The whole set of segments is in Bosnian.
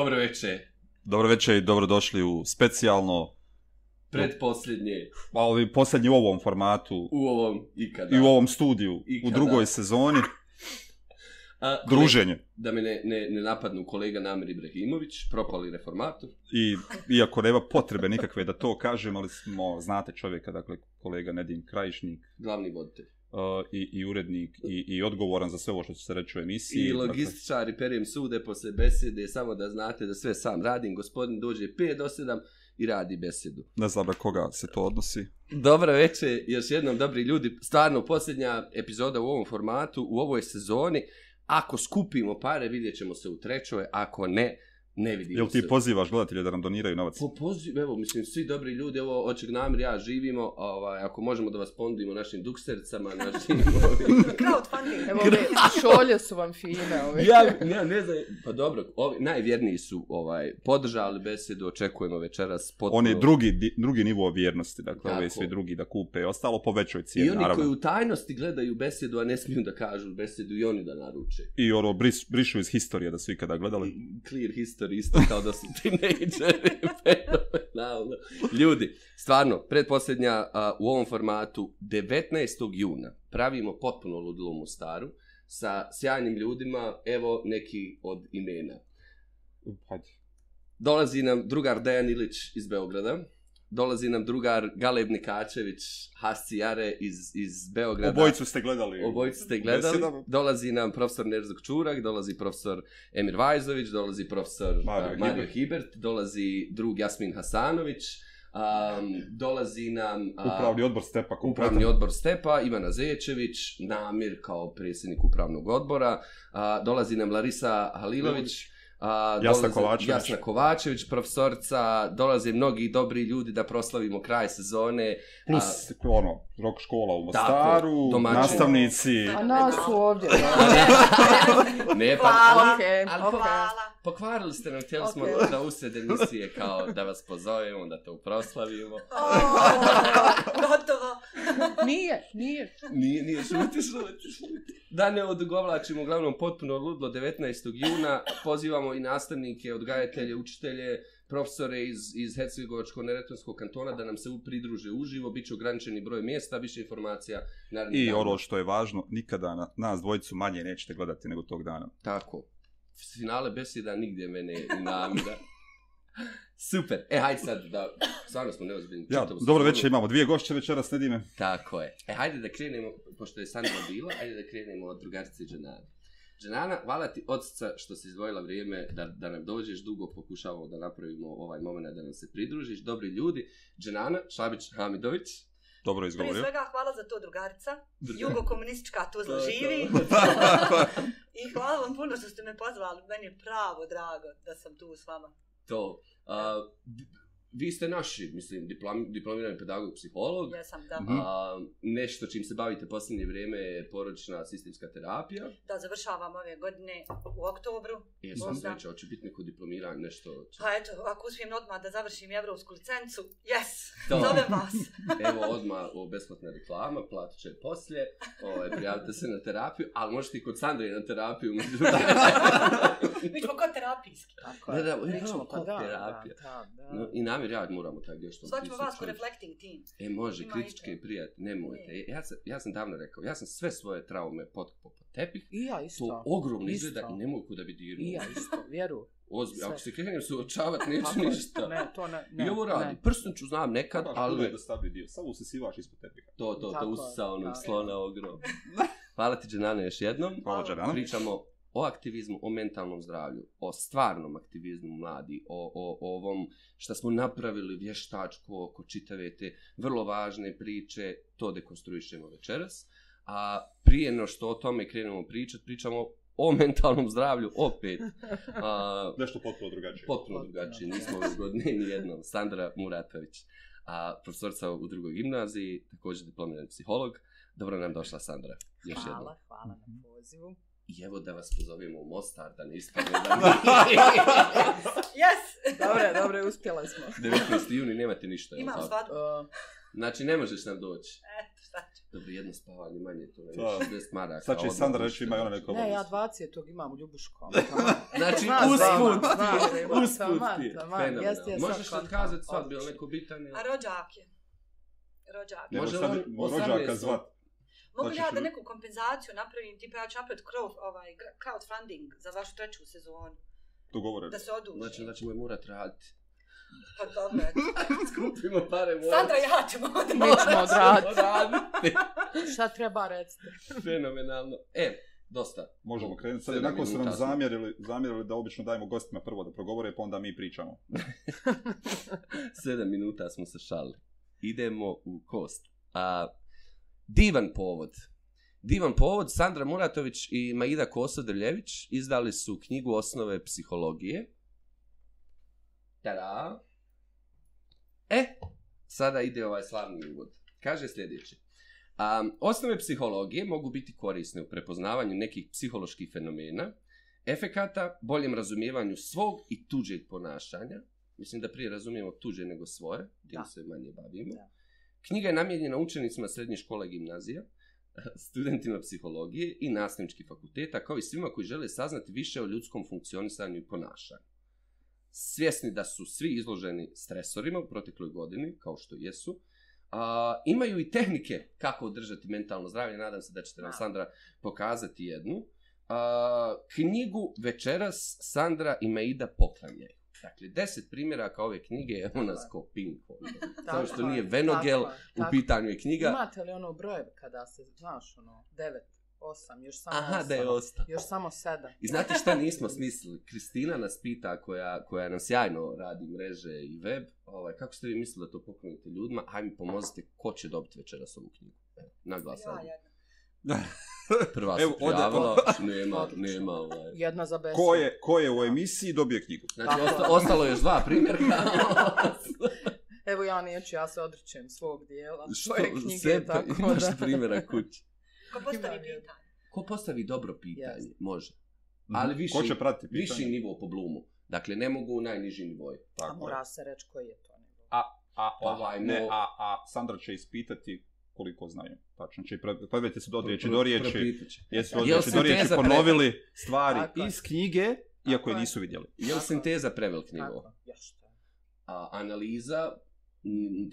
Dobro večer. Dobro večer i dobrodošli u specijalno, Predposljednje pa ovi posljednji u ovom formatu u ovom ikada. i u ovom studiju Ikada. u drugoj sezoni, A, kolega- druženje. Da me ne, ne, ne napadnu kolega Namir Ibrahimović, propali reformator. I iako nema potrebe nikakve da to kažem, ali smo, znate čovjeka, dakle kolega Nedim Krajišnik Glavni voditelj. Uh, i, i urednik i, i odgovoran za sve ovo što će se reći u emisiji. I Dakle, logističar i perijem sude posle besede, samo da znate da sve sam radim. Gospodin dođe 5 do 7 i radi besedu. ne znam na koga se to odnosi. Dobro večer, još jednom dobri ljudi. Stvarno, posljednja epizoda u ovom formatu, u ovoj sezoni. Ako skupimo pare, vidjet ćemo se u trećoj. Ako ne, ne vidimo Jel ti se. pozivaš gledatelje da nam doniraju novac? Po poziv, evo, mislim, svi dobri ljudi, evo, od čeg namir ja živimo, ovaj, ako možemo da vas ponudimo našim duksericama, našim... ovim- Crowdfunding. Evo ove šolje su vam fine ove. ja, ja ne znam, pa dobro, ovi najvjerniji su ovaj, podržali besedu, očekujemo večeras potpuno... On je drugi, di- drugi nivo vjernosti, dakle Tako. ove svi drugi da kupe, ostalo po većoj cijeni, I oni naravno. koji u tajnosti gledaju besedu, a ne smiju da kažu besedu i oni da naruče. I ono, bris, brišu iz historije da su ikada gledali. Clear history isto kao da su teenageri, fenomenalno. Ljudi, stvarno, predposljednja a, u ovom formatu, 19. juna, pravimo potpuno ludilo u Mostaru, sa sjajnim ljudima, evo neki od imena. Hajde. Dolazi nam drugar Dejan Ilić iz Beograda, dolazi nam drugar Galeb Nikačević, Hasci Jare iz, iz Beograda. Obojicu ste gledali. Obojicu ste gledali. Besedama. Dolazi nam profesor Nerzog Čurak, dolazi profesor Emir Vajzović, dolazi profesor Mario Mario, Mario Hibert. Hibert, dolazi drug Jasmin Hasanović, um, dolazi nam a, Upravni odbor Stepa. kompletan. upravni odbor Stepa, Ivana Zečević, Namir kao predsjednik upravnog odbora, a, dolazi nam Larisa Halilović, a, Jasna dolaze- Kovačević. Jasna Kovačević, profesorica, dolaze mnogi dobri ljudi da proslavimo kraj sezone. Plus, a, ono, rok škola u Tako, Mostaru, domaćini. nastavnici. A nas su ovdje. ne, pa, Hvala. Okej, ali okej. Hvala. Pokvarili ste nam, htjeli smo Ok. da usred emisije kao da vas pozovemo, da to proslavimo. Gotovo. Nije, nije. Nije, nije, šuti, šuti, šuti. Da ne odugovlačimo, uglavnom potpuno ludlo 19. juna, pozivamo i nastavnike, odgajatelje, učitelje, profesore iz, iz Hercegovačko-Neretonskog kantona da nam se pridruže uživo, bit će ograničeni broj mjesta, više informacija narednih I dana. ono što je važno, nikada na, nas dvojicu manje nećete gledati nego tog dana. Tako. Finale beseda nigdje mene namira. Super. E, hajde sad da, stvarno smo neozbiljni. Ja, čitavu dobro večer, imamo dvije gošće večeras, Nedime. Tako je. E, hajde da krenemo, pošto je Sandra bila, hajde da krenemo od drugarice Dženane. Dženana, hvala ti odca što si izdvojila vrijeme da, da nam dođeš, dugo pokušavamo da napravimo ovaj moment da nam se pridružiš. Dobri ljudi, Dženana Šabić Hamidović. Dobro Prije izgovorio. svega hvala za to drugarica. Jugo komunistička Tuzla živi. I hvala vam puno što ste me pozvali. Meni je pravo drago da sam tu s vama. To. D- vi ste naši, mislim, diplom, diplomirani pedagog, psiholog. Jesam, da. Mhm. A, nešto čim se bavite posljednje vrijeme je porodična sistemska terapija. Da završavam ove godine u oktobru. Jesam Možda. reći, hoće biti neko diplomiranje, nešto... će- Pa eto, ako uspijem odmah da završim evropsku licencu, yes, To. zovem vas. Evo odmah o besplatna reklama, platit će poslije, ovaj, prijavite se na terapiju, ali možete i kod Sandre na terapiju. Mi smo kod terapijski. Tako Da, je. da, Mi ja, ćemo- ko pa da, terapija. Da, da, da. No, I namjer ja moramo taj dio što Zvat ćemo pisat vas koji- Reflecting Team. E, može, Ima kritičke i prijatelj, nemojte. Ne. Ja sam, ja sam davno rekao, ja sam sve svoje traume pod tepih, I ja to isto. ogromno Isto. izgleda i ne mogu da bi dirnu. I ja isto, vjeru. Ozbi, Sve. ako se krenem suočavat, neću Tako je. ništa. Ne, to ne, ne. I ovo radi. ne. Prstom ću znam nekad, Kako ali... je dostavio dio, samo usisivaš ispod tepiha. To, to, to Tako usisa onog slona ogrom. Hvala ti, Dženana, još jednom. Hvala, Dženana. Pričamo o aktivizmu, o mentalnom zdravlju, o stvarnom aktivizmu mladi, o, o, o ovom što smo napravili vještačko oko čitave te vrlo važne priče, to dekonstruišemo večeras. A prije no što o tome krenemo pričati, pričamo o mentalnom zdravlju opet. A, Nešto potpuno drugačije. potpuno drugačije, nismo ove godine ni jednom. Sandra Muratović, a profesorica u drugoj gimnaziji, također diplomirani psiholog. Dobro nam došla Sandra, još jednom. Hvala, hvala na pozivu. I evo da vas pozovemo u Mostar, da ne ispadne da Yes! Dobre, dobre, uspjela smo. 19. juni nemate ništa. Imam svadbu. Uh, Znači, ne možeš nam doći. Eto, šta ću. Dobro, jedno spavanje manje, to ne Da. 60 maraka. Sad će i Sandra reći ima i ona neko Ne, ja obavez. 20 tog imam u Ljubuškom. Znači, usput ti, usput ti. Fenomenalno. jesam, Možeš kontam, odkazati sad, bilo neko bitan? ili- A rođak je. Rođak. Može rođaka 18. zvat. Mogu li Hoćeš ja da li- neku kompenzaciju napravim, tipa ja ću napraviti crowd, ovaj, crowdfunding za vašu treću sezonu, Dogovoreno. da se oduži. Znači, da ćemo je morat raditi. Pa dobro. Skupimo pare, morat. Sandra i ja ćemo onda Mi ćemo odraditi. odraditi. Šta treba recite? Fenomenalno. E, dosta. Možemo krenuti. Sad jednako su nam zamjerili, zamjerili da obično dajemo gostima prvo da progovore, pa onda mi pričamo. Sedam minuta smo se šalili. Idemo u kost. A, divan povod. Divan povod, Sandra Muratović i Maida Koso-Drljević izdali su knjigu Osnove psihologije. Tada. E, sada ide ovaj slavni uvod. Kaže sljedeće. A, osnove psihologije mogu biti korisne u prepoznavanju nekih psiholoških fenomena, efekata, boljem razumijevanju svog i tuđeg ponašanja. Mislim da prije razumijemo tuđe nego svoje, tim se manje bavimo. Da. Knjiga je namijenjena učenicima srednje škole i gimnazija, studentima psihologije i nastavničkih fakulteta, kao i svima koji žele saznati više o ljudskom funkcionisanju i ponašanju. Svjesni da su svi izloženi stresorima u protekloj godini, kao što jesu, a, imaju i tehnike kako održati mentalno zdravlje. Nadam se da ćete nam. Sandra pokazati jednu. A, knjigu večeras Sandra i Maida poklanjaju. Dakle, deset primjeraka ove knjige je u nas ko ping pong. Samo što nije je, Venogel, tako u tako. pitanju je knjiga. Imate li ono brojeve kada se, znaš, ono, 9, 8, još samo Aha, 8, da je ostao. još samo 7. I znate šta nismo smislili? Kristina nas pita, koja, koja nam sjajno radi mreže i web, ovaj, kako ste vi mislili da to poklonite ljudima, aj mi pomozite ko će dobiti večeras ovu knjigu. Evo, Naglas Ja, jedna. Prva se Evo, ode- prijavila, nema, nema ovaj. Jedna za besu. Ko je, ko je u emisiji dobije knjigu. Znači, Tako. osta, ostalo je još dva primjerka. Evo ja neću, ja se odričem svog dijela, Što, svoje knjige, sve, tako imaš da. primjera kući. Ko postavi Ima pitanje? Ko postavi dobro pitanje, Jeste. može. Ali viši, Ko će pratiti pitanje? viši nivo po blumu. Dakle, ne mogu u najniži nivoj. A Tako je. mora se reći koji je to nivo. A, a, Pa, ovaj, ne, a, a Sandra će ispitati koliko znaju. Tačno će, pogledajte se do riječi do riječi. Jesu od riječi do riječi ponovili stvari Tako iz knjige, iako Tako je je. nisu vidjeli. Je li sinteza prevelik nivo? Tako, ja što? A analiza... mm,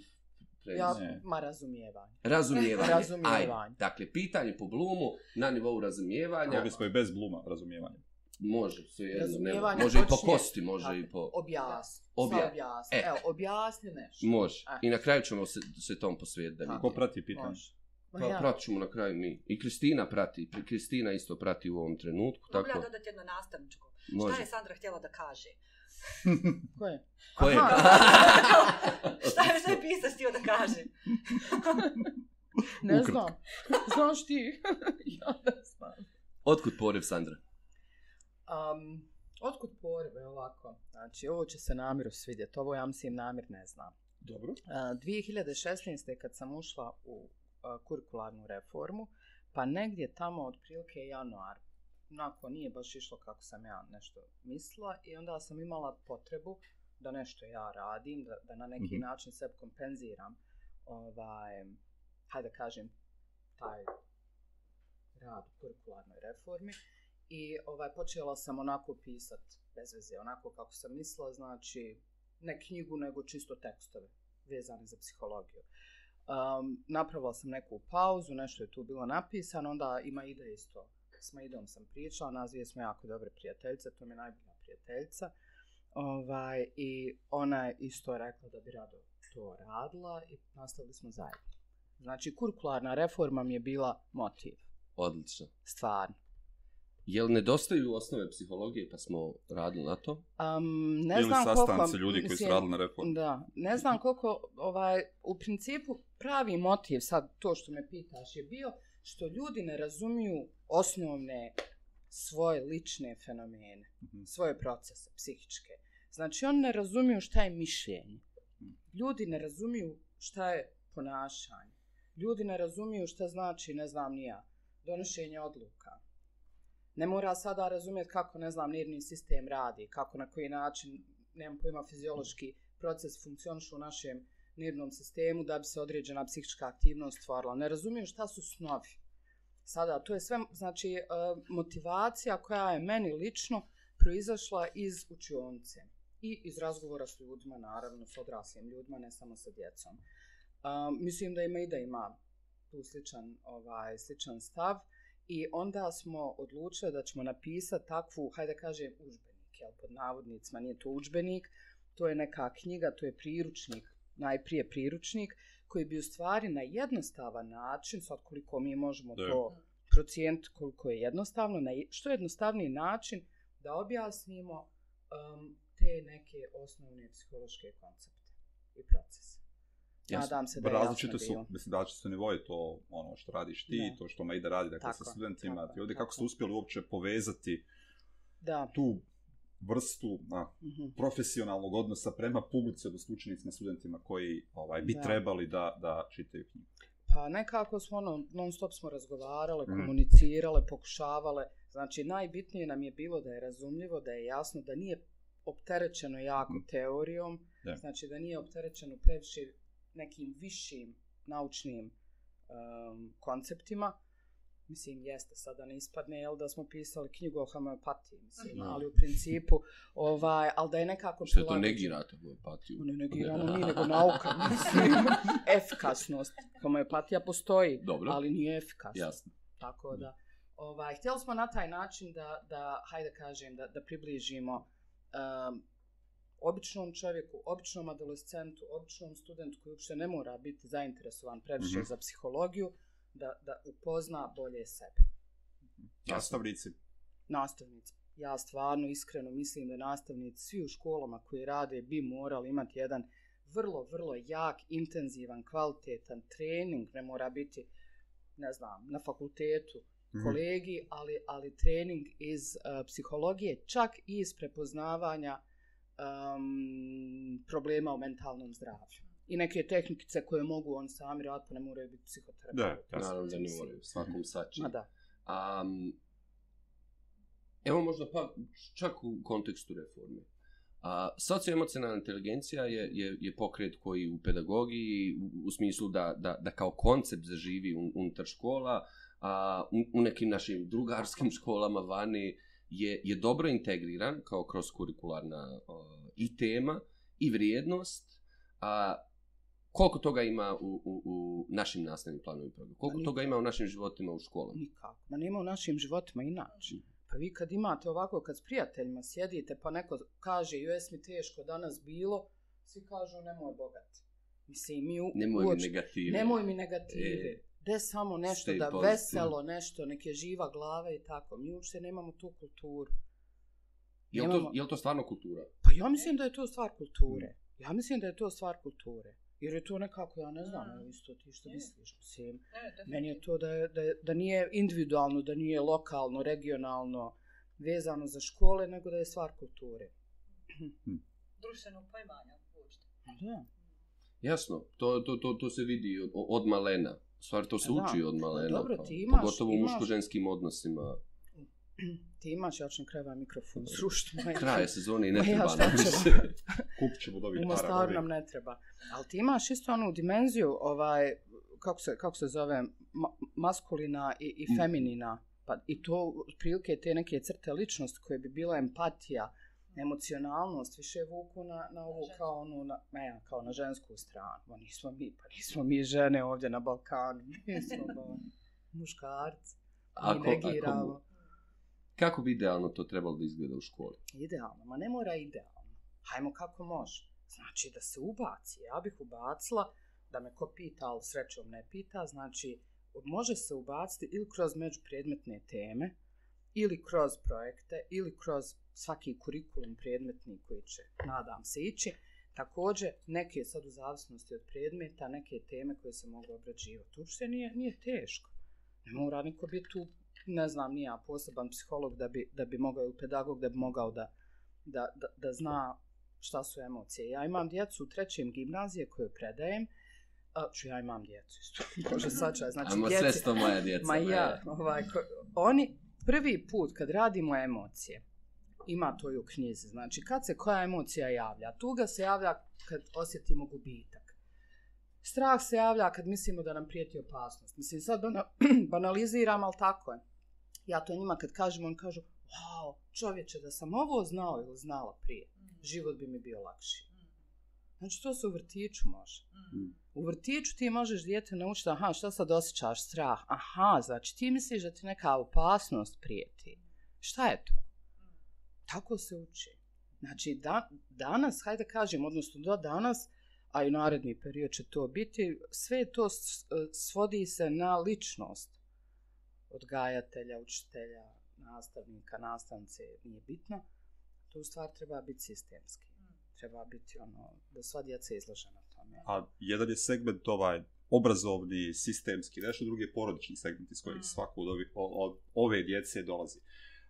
pre- Ja, Ne. ma razumijevanje. Razumijevanje. Razumijevanje. Ajde, dakle, pitanje po blumu na nivou razumijevanja Mogli smo i bez bluma razumijevanja. može sve jedno. Razumijevanje Može i po kosti, može Tako, i po... Objasni. Obja- Obja... objasni. E. Evo, objasni nešto. Može. A. I na kraju ćemo se, se tom posvijetiti da Tako. Ko prati pitanje? Može. Pa, ja. pratit ćemo na kraju mi. I Kristina prati. Kristina isto prati u ovom trenutku. Mogu ja Tako, dodati jedno nastavničko? može. Šta je Sandra htjela da kaže? Ko je? Ko je? Šta je sve pisac htio da kaže? Ne Ukratko. znam. Znaš ti? ja ne znam. Otkud poriv Sandra? Um, otkud porive ovako? Znači, ovo će se namjeru svidjeti. Ovo ja mislim namjer ne znam. Dobro. Uh, 2016. kad sam ušla u kurikularnu reformu, pa negdje tamo otprilike januar, onako nije baš išlo kako sam ja nešto mislila i onda sam imala potrebu da nešto ja radim, da, da na neki Mhm. način sebe kompenziram ovaj, hajde da kažem, taj rad u kurikularnoj reformi i ovaj, počela sam onako pisat bez veze, onako kako sam mislila, znači ne knjigu, nego čisto tekstove vezane za psihologiju. Um, napravila sam neku pauzu, nešto je tu bilo napisano, onda ima ide isto. S Maidom sam pričala, nas dvije smo jako dobre prijateljice, to mi je najbolja prijateljica. Ovaj, I ona je isto rekla da bi rado to radila i nastavili smo zajedno. Znači, kurikularna reforma mi je bila motiv, Odlično. stvarno. Jel nedostaju osnove psihologije pa smo radili na to? Um, ne Ili znam sastanci koliko, ljudi koji su radili na reformu. Da, ne znam koliko, ovaj, u principu pravi motiv, sad to što me pitaš, je bio što ljudi ne razumiju osnovne svoje lične fenomene, Mhm. svoje procese psihičke. Znači, oni ne razumiju šta je mišljenje. Ljudi ne razumiju šta je ponašanje. Ljudi ne razumiju šta znači, ne znam ni ja, donošenje odluka. Ne mora sada razumjeti kako, ne znam, nervni sistem radi, kako na koji način, nemam pojma, fiziološki proces funkcioniše u našem nervnom sistemu da bi se određena psihička aktivnost stvorila. Ne razumijem šta su snovi. Sada, to je sve, znači, e, motivacija koja je meni lično proizašla iz učionice i iz razgovora s ljudima, naravno, s odraslim ljudima, ne samo sa djecom. Um, mislim da ima i da ima tu sličan, ovaj, sličan stav i onda smo odlučili da ćemo napisati takvu, hajde da kažem, užbenik, jel, pod navodnicima, nije to užbenik, to je neka knjiga, to je priručnik, najprije priručnik, koji bi u stvari na jednostavan način, sad koliko mi možemo da. to procijeniti koliko je jednostavno, na što jednostavniji način da objasnimo um, te neke osnovne psihološke koncepte i procese. Nadam se da je različite su, mislim da će se nivoje to ono što radiš ti, ne. to što Maida radi dakle, tako, sa studentima, tako, ti ovdje kako ste uspjeli uopće povezati da. tu vrstu a, mm -hmm. profesionalnog odnosa prema publici od učenicima, studentima koji ovaj, bi da. trebali da, da čitaju knjigu. Pa nekako smo ono, non stop smo razgovarale, mm. komunicirale, pokušavale. Znači, najbitnije nam je bilo da je razumljivo, da je jasno, da nije opterećeno jako mm. teorijom, da. znači da nije opterećeno previše nekim višim naučnim um, konceptima. Mislim, jeste, sada ne ispadne, jel, da smo pisali knjigu o homeopatiji, mislim, ali u principu, ovaj, ali da je nekako... Što to negirate homeopatiju? Ne negiramo mi, nego nauka, mislim, efikasnost. Homeopatija postoji, Dobro. ali nije efikasna. Jasno. Tako da, ovaj, htjeli smo na taj način da, da hajde kažem, da, da približimo um, običnom čovjeku, običnom adolescentu, običnom studentu koji uopšte ne mora biti zainteresovan previše mm -hmm. za psihologiju, da, da upozna bolje sebe. Nastavnici? Nastavnici. Ja stvarno iskreno mislim da nastavnici svi u školama koji rade bi morali imati jedan vrlo, vrlo jak, intenzivan, kvalitetan trening. Ne mora biti, ne znam, na fakultetu, mm -hmm. kolegi, ali, ali trening iz uh, psihologije, čak i iz prepoznavanja um, problema u mentalnom zdravlju i neke tehnikice koje mogu on sami raditi, pa ne moraju biti psihoterapeuti. Da, naravno da ne moraju, svakom sači. Ma da. Um, evo možda pa čak u kontekstu reforme. A, socioemocionalna inteligencija je, je, je pokret koji u pedagogiji, u, u smislu da, da, da kao koncept zaživi un, unutar škola, a u, u nekim našim drugarskim školama vani je, je dobro integriran kao kroz kurikularna uh, i tema i vrijednost, a Koliko toga ima u, u, u našim nastavnim planovima programu? Koliko toga ima u našim životima u školama? Nikako. Ma nema u našim životima inače. Mm. Pa vi kad imate ovako, kad s prijateljima sjedite, pa neko kaže, jes mi teško danas bilo, svi kažu, nemoj bogat. Mislim, mi u, nemoj uoč, mi negative. Nemoj mi negative. E, De samo nešto da positive. veselo, nešto, neke živa glava i tako. Mi uopšte nemamo tu kulturu. Je li, to, je li to stvarno kultura? Pa ja mislim da je to stvar kulture. Mm. Ja mislim da je to stvar kulture. Jer je to nekako, ja ne znam, mm. isto ti što misliš, mislim. Ne, meni je to da, je, da, je, da nije individualno, da nije lokalno, regionalno vezano za škole, nego da je stvar kulture. Hm. Društvenog pojmanja, uopšte. Da. Jasno, to, to, to, to se vidi od, od malena. Stvar, to se da. uči od malena. Dobro, ti imaš, pogotovo u muško-ženskim odnosima. Ti imaš, ja ću kreva mikrofon srušiti. Kraje sezone i ne treba ja, nam se. Kupit ćemo dobiti para. U Mostaru nam ne treba. Ali ti imaš isto onu dimenziju, ovaj, kako se, kako se zove, ma, maskulina i, i mm. feminina. Pa, I to prilike te neke crte ličnosti koje bi bila empatija, emocionalnost, više vuku na, na ovu kao onu, na, ne, kao na žensku stranu. Ma nismo mi, pa nismo mi žene ovdje na Balkanu. Nismo muškarci. Ako, ako, Kako bi idealno to trebalo da izgleda u školi? Idealno, ma ne mora idealno. Hajmo kako može. Znači da se ubaci. Ja bih ubacila, da me ko pita, ali srećom ne pita, znači može se ubaciti ili kroz međupredmetne teme, ili kroz projekte, ili kroz svaki kurikulum predmetni koji će, nadam se, ići. Također, neke sad u zavisnosti od predmeta, neke teme koje se mogu obrađivati. Uopšte nije, nije teško. Ne mora niko biti tu ne znam, nija poseban psiholog da bi, da bi mogao, ili pedagog da bi mogao da, da, da, da zna šta su emocije. Ja imam djecu u trećem gimnazije koju predajem, a, ču ja imam djecu isto. Bože, sačaj, znači Amo djeci, sve sto moja djeca. Ma ja, ovaj, ko, oni prvi put kad radimo emocije, ima to i u knjizi, znači kad se koja emocija javlja, tuga se javlja kad osjetimo gubitak. Strah se javlja kad mislimo da nam prijeti opasnost. Mislim, sad bana, banaliziram, ali tako je. Ja to njima kad kažem, on kažu, wow, čovječe, da sam ovo znao ili znala prije, život bi mi bio lakši. Znači, to se u vrtiću može. Mm. U vrtiću ti možeš dijete naučiti, aha, šta sad osjećaš strah? Aha, znači ti misliš da ti neka opasnost prijeti. Šta je to? Tako se uči. Znači, da, danas, hajde kažem, odnosno do danas, a i naredni period će to biti, sve to svodi se na ličnost odgajatelja, učitelja, nastavnika, nastavnice, nije bitno. To u stvari treba biti sistemski. Treba biti ono, da sva djeca je izložena tome. A jedan je segment ovaj obrazovni, sistemski, nešto drugi je porodični segment iz kojeg Mm. svako od, ovi, o- od ove djece dolazi.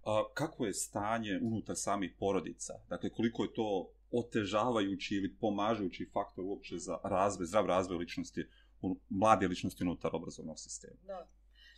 A, kako je stanje unutar samih porodica? Dakle, koliko je to otežavajući ili pomažući faktor uopće za razvoj, zdrav razvoj ličnosti, mlade ličnosti unutar obrazovnog sistema? Da.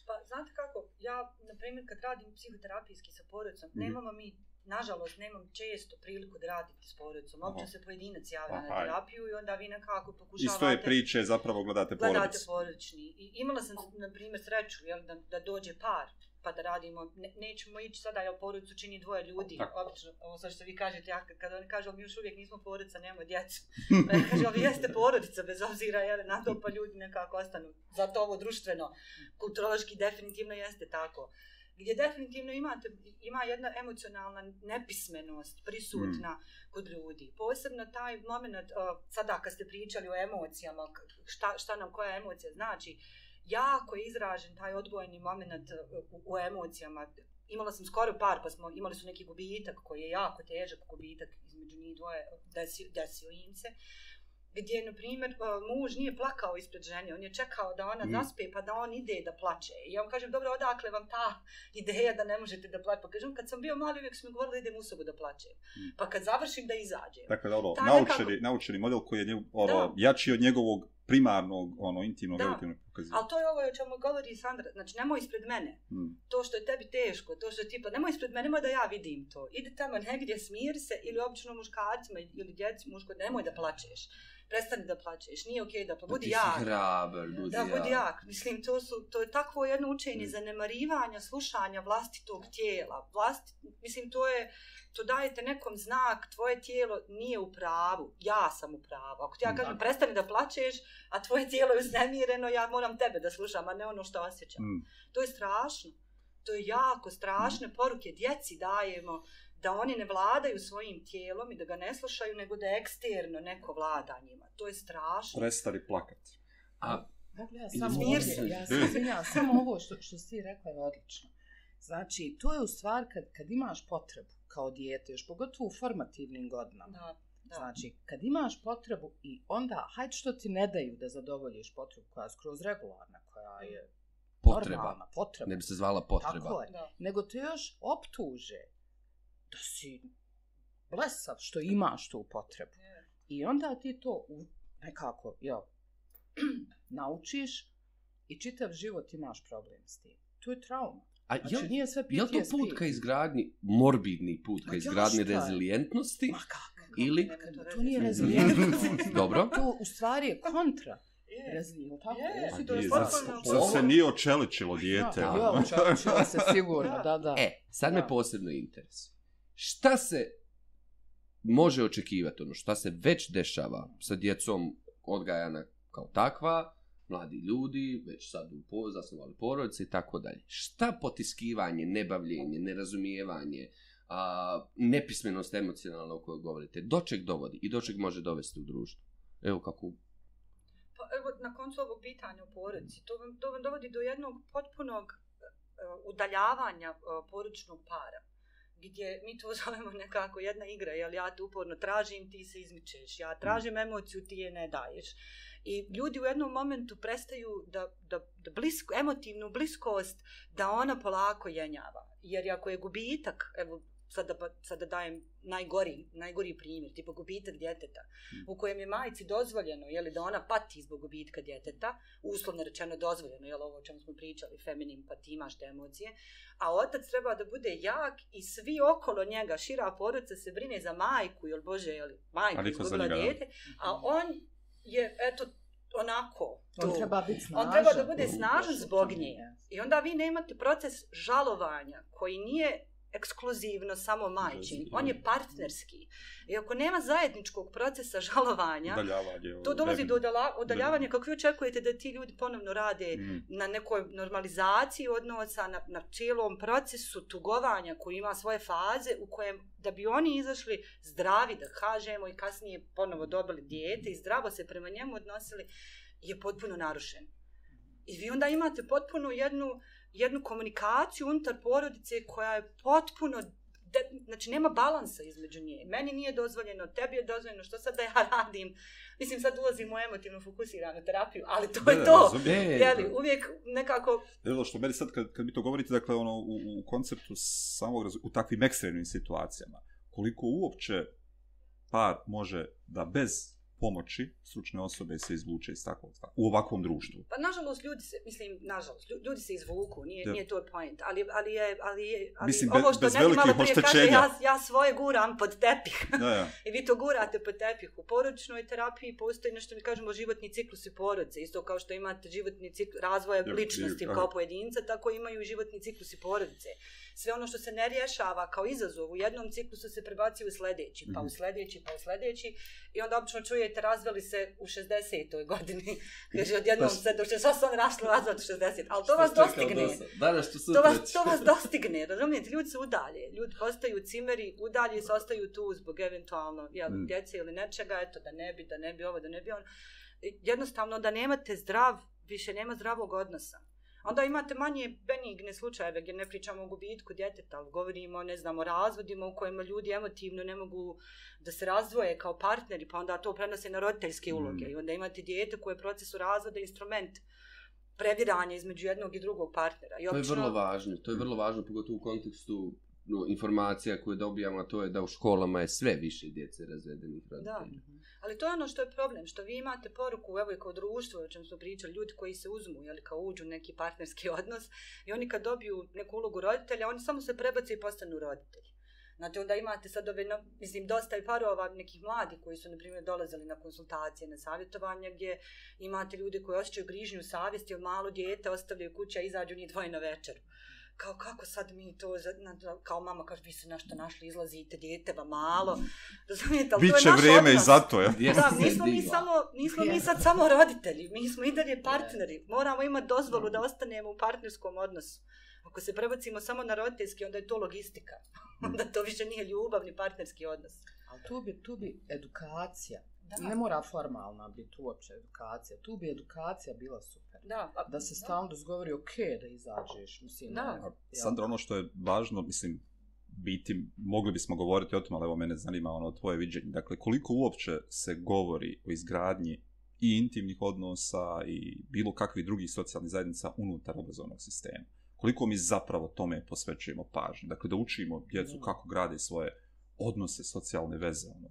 Pa, znate kako, ja, na primjer, kad radim psihoterapijski sa porodicom, Mhm. nemamo mi, nažalost, nemam često priliku da radite s porodicom. Obično Aha. se pojedinac javlja Aha. na terapiju i onda vi nekako pokušavate... Iz toje priče zapravo gledate gledate porodicu. porodični. I imala sam, na primjer, sreću jel, da, da dođe par, pa da radimo, ne, nećemo ići sada, jel porodicu čini dvoje ljudi, Tako. obično, ovo sad što vi kažete, ja, kad- kad oni kažu, mi još uvijek nismo porodica, nemamo djecu. Pa ja kažem, vi jeste porodica, bez obzira, jel, na to, pa ljudi nekako ostanu. Zato ovo društveno, kulturološki definitivno jeste tako. Gdje definitivno imate, ima jedna emocionalna nepismenost prisutna mm. kod ljudi. Posebno taj moment, uh, sada kad ste pričali o emocijama, šta, šta nam koja emocija znači, jako je izražen taj odgojni moment uh, u, u emocijama. Imala sam skoro par, pa smo imali su neki gubitak koji je jako težak gubitak između njih dvoje, desio, desio im se gdje, na primjer, uh, muž nije plakao ispred žene, on je čekao da ona Mm. zaspe pa da on ide da plače. I ja mu kažem, dobro, odakle vam ta ideja da ne možete da plače? Pa kažem, kad sam bio mali, uvijek su mi govorili da idem u sobu da plačem. Mm. Pa kad završim da izađem. Dakle, ono, Ta naučeni, nekako- naučeni model koji je njeg, ono, Da. jači od njegovog primarnog, ono, intimnog, Da. emotivnog pokazivanja. Ali to je ovo o čemu govori Sandra. Znači, nemoj ispred mene. Mm. To što je tebi teško, to što je ti, pa nemoj ispred mene, nemoj da ja vidim to. Idi tamo negdje, smiri se, ili obično muškarcima ili djeci muško, nemoj da plačeš. Prestani da plačeš, nije okej da plačeš. Pa Budi jak. hrabar, budi Da, budi jak. Mislim, to, su, to je takvo jedno učenje Mm. zanemarivanja, slušanja vlastitog tijela. Vlasti, mislim, to je, to dajete nekom znak, tvoje tijelo nije u pravu, ja sam u pravu. Ako ti ja Mm. kažem, prestani da plačeš, a tvoje tijelo je uznemireno, ja moram tebe da slušam, a ne ono što osjećam. Mm. To je strašno. To je jako strašne poruke djeci dajemo da oni ne vladaju svojim tijelom i da ga ne slušaju, nego da eksterno neko vlada njima. To je strašno. Prestani plakati. A, Dakle, ja samo ovdje, se. ja se izvinjam, samo ovo što, što si rekla je odlično. Znači, to je u stvari kad, kad imaš potrebu kao dijete, još pogotovo u formativnim godinama. Da, da. Znači, kad imaš potrebu i onda, hajde što ti ne daju da zadovoljiš potrebu koja je skroz regularna, koja je potreba. normalna, potreba. Ne bi se zvala potreba. Tako je. Da. Nego te još optuže da si blesav što imaš tu potrebu. I onda ti to nekako, jel, naučiš i čitav život imaš problem s tim. To je trauma. A Znači, jel, nije sve PTSD. jel to put ka izgradnji, morbidni put ka izgradnji je? rezilijentnosti? Ma kako? Ili- Nema To nije rezilijentnost. Dobro. To u stvari je kontra Je. rezilijentnost. Tako, Je. jesi A to nije, je zar, potpuno- zar se nije očeličilo dijete? Da, jo, čovječe, se sigurno, Da. da, da. E, sad Da. me posebno interesuje. Šta se može očekivati, ono šta se već dešava sa djecom odgajana kao takva, mladi ljudi, već sad u zasnovali porodice i tako dalje. Šta potiskivanje, nebavljenje, nerazumijevanje, a, nepismenost emocionalna o kojoj govorite, do čeg dovodi i do čeg može dovesti u društvo? Evo kako... Pa evo, na koncu ovog pitanja o porodici, to vam, to vam dovodi do jednog potpunog uh, udaljavanja uh, porodičnog para gdje mi to zovemo nekako jedna igra, jel ja te uporno tražim, ti se izmičeš, ja tražim emociju, ti je ne daješ. I ljudi u jednom momentu prestaju da, da, da blisko, emotivnu bliskost, da ona polako jenjava. Jer ako je gubitak, evo, sada, pa- sada dajem najgori, najgori primjer, tipa gubitak djeteta, u kojem je majici dozvoljeno, je li da ona pati zbog gubitka djeteta, uslovno rečeno dozvoljeno, je li ovo o čemu smo pričali, feminin, pa ti imaš te emocije, a otac treba da bude jak i svi okolo njega, šira porodica se brine za majku, jel Bože, je li majku izgubila djete, a on je, eto, onako On tu. treba biti snažan. On treba da bude snažan zbog nje. I onda vi nemate proces žalovanja koji nije ekskluzivno samo majčin. On je partnerski. I ako nema zajedničkog procesa žalovanja, to dolazi do udaljavanja kako vi očekujete da ti ljudi ponovno rade Mm. na nekoj normalizaciji odnosa, na, na cijelom procesu tugovanja koji ima svoje faze u kojem da bi oni izašli zdravi, da kažemo, i kasnije ponovo dobili dijete i zdravo se prema njemu odnosili, je potpuno narušen. I vi onda imate potpuno jednu, jednu komunikaciju unutar porodice koja je potpuno de, znači nema balansa između nje. Meni nije dozvoljeno, tebi je dozvoljeno, što sad da ja radim? Mislim, sad ulazim u emotivno fokusiranu terapiju, ali to je Da, to. razumijem. E, Jeli, uvijek nekako Evo što meni sad kad, kad mi to govorite, dakle ono u, u konceptu samog razu, u takvim ekstremnim situacijama, koliko uopće par može da bez pomoći stručne osobe se izvuče iz takvog stava, u ovakvom društvu. Pa nažalost ljudi se, mislim, nažalost, lju- ljudi se izvuku, nije, Da. nije to point, ali, ali je, ali je, ali Mislim, ovo što bez neki malo prije kaže, ja, ja svoje guram pod tepih. Da, ja. I vi to gurate pod tepih. U porodičnoj terapiji postoji nešto mi kažemo životni ciklusi porodice. Isto kao što imate životni ciklus razvoja Ja, ličnosti i- kao pojedinca, tako imaju i životni ciklusi porodice. Sve ono što se ne rješava kao izazov u jednom ciklusu se prebacuje u sljedeći, pa u Mhm. sljedeći, pa u sljedeći. I onda obično čujete razveli se u 60. godini. Kaže, odjednom Pa se do 68 rašlo razvod u 60. Ali to Što vas dostigne. Danas što To vas, to vas dostigne, razumijete? Ljudi se udalje, ljudi postaju cimeri, udalje se ostaju tu zbog eventualno jel, Mm. djece ili nečega, eto, da ne bi, da ne bi ovo, da ne bi ono. I Jednostavno, da nemate zdrav, više nema zdravog odnosa. Onda imate manje benigne slučajeve gdje ne pričamo o gubitku djeteta, ali govorimo, ne znam, o razvodima u kojima ljudi emotivno ne mogu da se razdvoje kao partneri, pa onda to prenose na roditeljske uloge. Mm. I onda imate dijete koje je procesu razvoda instrument previranja između jednog i drugog partnera. I To je obično- vrlo važno, to je vrlo važno, pogotovo u kontekstu no, informacija koje dobijamo, a to je da u školama je sve više djece razvedenih roditelja. Ali to je ono što je problem, što vi imate poruku, evo i kao društvo, o čem smo pričali, ljudi koji se uzmu, jel, kao uđu neki partnerski odnos, i oni kad dobiju neku ulogu roditelja, oni samo se prebace i postanu roditelji. Znate, onda imate sad ove, mislim, dosta i parova nekih mladi koji su, na primjer, dolazili na konsultacije, na savjetovanja, gdje imate ljude koji osjećaju grižnju savjesti, malo dijete ostavljaju kuća, izađu njih dvoje na večeru. Kao, kako sad mi to, kao mama kaže, vi se nešto našli, izlazite, dijete va malo. Razumijete, ali to je Biće naš vrijeme i odnos. za to, ja. Da, nismo mi samo, nismo mi sad samo roditelji, mi smo i dalje partneri. Moramo imati dozvolu da ostanemo u partnerskom odnosu. Ako se prebacimo samo na roditeljski, onda je to logistika. Onda to više nije ljubavni partnerski odnos. Ali tu bi, tu bi edukacija, Da. ne mora formalna biti uopće edukacija, tu bi edukacija bila super. Da, a- Da se stalno razgovori ok da izađeš, mislim. Da. ono, jel? Sandra, ono što je važno, mislim, biti, mogli bismo govoriti o tom, ali evo mene zanima ono tvoje viđenje. Dakle, koliko uopće se govori o izgradnji i intimnih odnosa i bilo kakvih drugih socijalnih zajednica unutar obrazovnog sistema. Koliko mi zapravo tome posvećujemo pažnju. Dakle, da učimo djecu kako grade svoje odnose, socijalne veze. Ono.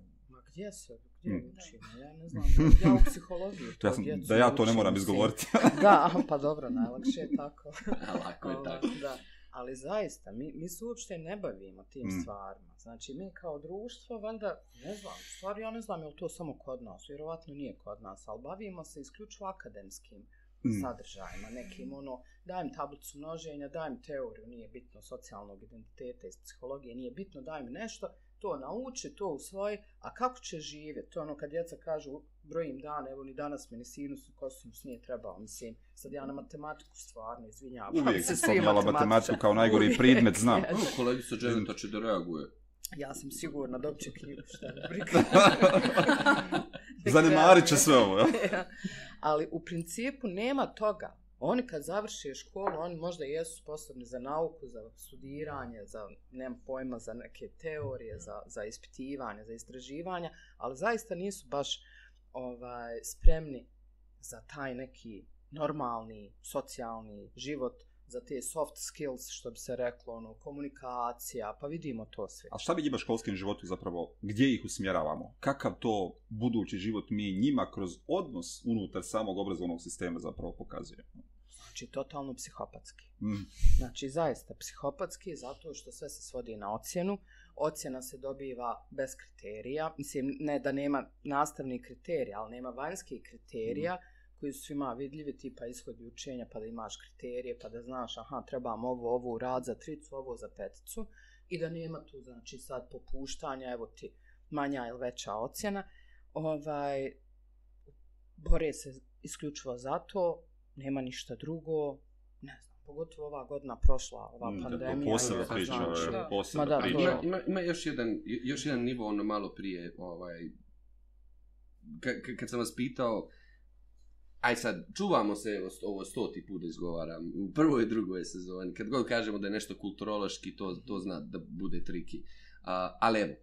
Gdje se, gdje Mm. učimo? Ja ne znam, ja u psihologiji to Ja sam, djecu da ja to ne moram izgovoriti. da, pa dobro, najlakše je tako. Lako je Ovaj, tako. Da. Ali zaista, mi, mi se uopšte ne bavimo tim Mm. stvarima. Znači, mi kao društvo, valjda, ne znam, u stvari ja ne znam je li to samo kod nas, vjerovatno nije kod nas, ali bavimo se isključivo akademskim Mm. sadržajima, nekim ono, dajem tablicu množenja, dajem teoriju, nije bitno socijalnog identiteta iz psihologije, nije bitno, daj mi nešto, to nauči, to usvoji, a kako će živjeti? To ono kad djeca kažu, brojim dana, evo ni danas mi ni sinus i kosinus nije trebao, mislim, sad ja na matematiku stvarno izvinjavam. Uvijek se spominjala matematiku kao najgori Uvijek, predmet, znam. je. Ono, kolegica Dženeta će da reaguje. Ja sam sigurna da će knjigu šta ne briga. Zanemarit će sve ovo, ja? Ali u principu nema toga. Oni kad završe školu, oni možda jesu sposobni za nauku, za studiranje, za, nemam pojma, za neke teorije, za, za ispitivanje, za istraživanja, ali zaista nisu baš ovaj spremni za taj neki normalni, socijalni život, za te soft skills, što bi se reklo, ono, komunikacija, pa vidimo to sve. A šta njima školskim životu zapravo, gdje ih usmjeravamo? Kakav to budući život mi njima kroz odnos unutar samog obrazovnog sistema zapravo pokazuje? Znači, totalno psihopatski. Mm. Znači, zaista psihopatski, zato što sve se svodi na ocjenu. Ocjena se dobiva bez kriterija. Mislim, ne da nema nastavnih kriterija, ali nema vanjskih kriterija koji su svima vidljivi, tipa ishodi učenja, pa da imaš kriterije, pa da znaš, aha, trebam ovo, ovo rad za tricu, ovo za peticu, i da nema tu, znači, sad popuštanja, evo ti manja ili veća ocjena, ovaj, bore se isključivo za to, nema ništa drugo, ne znam, pogotovo ova godina prošla, ova Mm, pandemija. posebna ili priča, znači, ovo je da. posebna da, priča. Ima, ima, ima još jedan, još jedan nivo, ono malo prije, ovaj, ka, ka, kad sam vas pitao, aj sad, čuvamo se, ovo stoti put izgovaram, u prvoj i drugoj sezoni, kad god kažemo da je nešto kulturološki, to, to zna da bude triki. A, ali evo,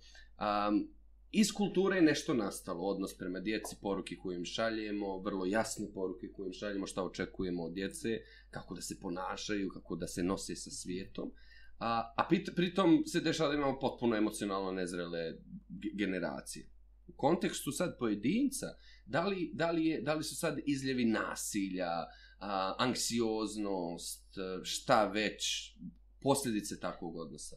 um, iz kulture je nešto nastalo, odnos prema djeci, poruke koje im šaljemo, vrlo jasne poruke koje im šaljemo, šta očekujemo od djece, kako da se ponašaju, kako da se nose sa svijetom. A, a pit, pritom se dešava da imamo potpuno emocionalno nezrele generacije. U kontekstu sad pojedinca, da li, da li, je, da li su sad izljevi nasilja, a, anksioznost, a, šta već, posljedice takvog odnosa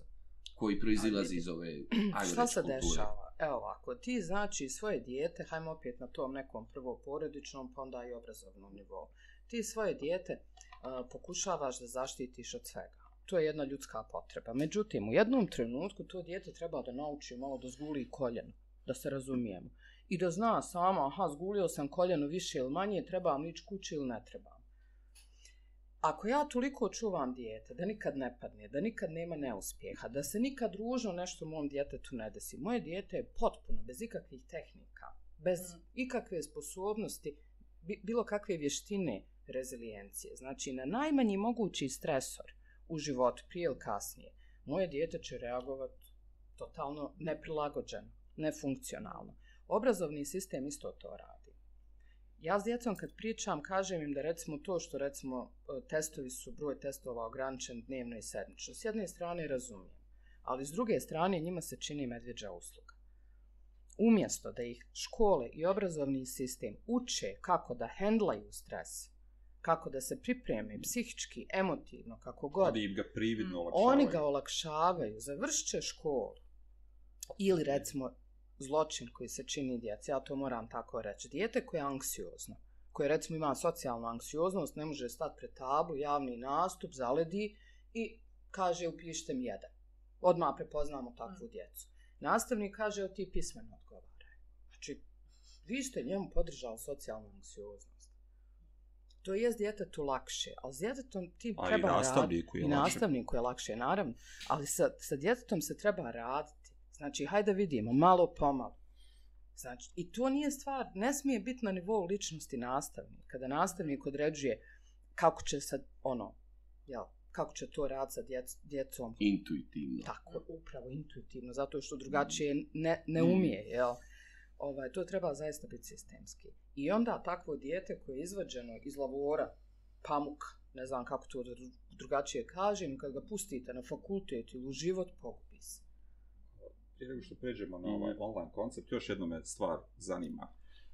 koji proizilazi iz ove, ajmo Šta se dešava? Evo ovako, ti znači svoje dijete, hajmo opet na tom nekom prvo porodičnom, pa onda i obrazovnom nivou. Ti svoje dijete uh, pokušavaš da zaštitiš od svega. To je jedna ljudska potreba. Međutim, u jednom trenutku to dijete treba da nauči malo da zguli koljeno, da se razumijemo. I da zna sama, aha, zgulio sam koljeno više ili manje, trebam li ići kući ili ne trebam. Ako ja toliko čuvam dijete, da nikad ne padne, da nikad nema neuspjeha, da se nikad ružno nešto mom djetetu ne desi, moje dijete je potpuno, bez ikakvih tehnika, bez Mm. ikakve sposobnosti, bi- bilo kakve vještine rezilijencije. Znači, na najmanji mogući stresor u životu, prije ili kasnije, moje dijete će reagovati totalno neprilagođeno, nefunkcionalno. Obrazovni sistem isto to radi. Ja s djecom kad pričam, kažem im da recimo to što recimo e, testovi su, broj testova ograničen dnevno i sedmično. S jedne strane razumijem, ali s druge strane njima se čini medvjeđa usluga. Umjesto da ih škole i obrazovni sistem uče kako da hendlaju stres, kako da se pripreme psihički, emotivno, kako god, im ga prividno Mm. olakšavaju. oni ga olakšavaju, završit će školu. Ili recimo zločin koji se čini djeci, ja to moram tako reći. Dijete koje je anksiozno, koje recimo ima socijalnu anksioznost, ne može stati pred tablu, javni nastup, zaledi i kaže upišite mi jedan. Odmah prepoznamo takvu djecu. Nastavnik kaže o ti pismeno odgovaraj. Znači, vi ste njemu podržali socijalnu anksioznost. To je s djetetu lakše, ali s djetetom ti A i treba raditi. nastavniku je I lakše. nastavniku je lakše, naravno. Ali sa, sa djetetom se treba raditi. Znači, hajde vidimo, malo pomalo. Znači, i to nije stvar, ne smije biti na nivou ličnosti nastavnika. Kada nastavnik određuje kako će sad, ono, jel, kako će to raditi sa djec, djecom, Intuitivno. tako, upravo intuitivno, zato što drugačije ne, ne umije, jel? Ovaj, to treba zaista biti sistemski. I onda takvo dijete koje je izvađeno iz lavora, pamuk, ne znam kako to da dru- drugačije kažem, kad ga pustite na fakultet ili u život, se. Prije nego što pređemo na ovaj online koncept, još jedno me stvar zanima.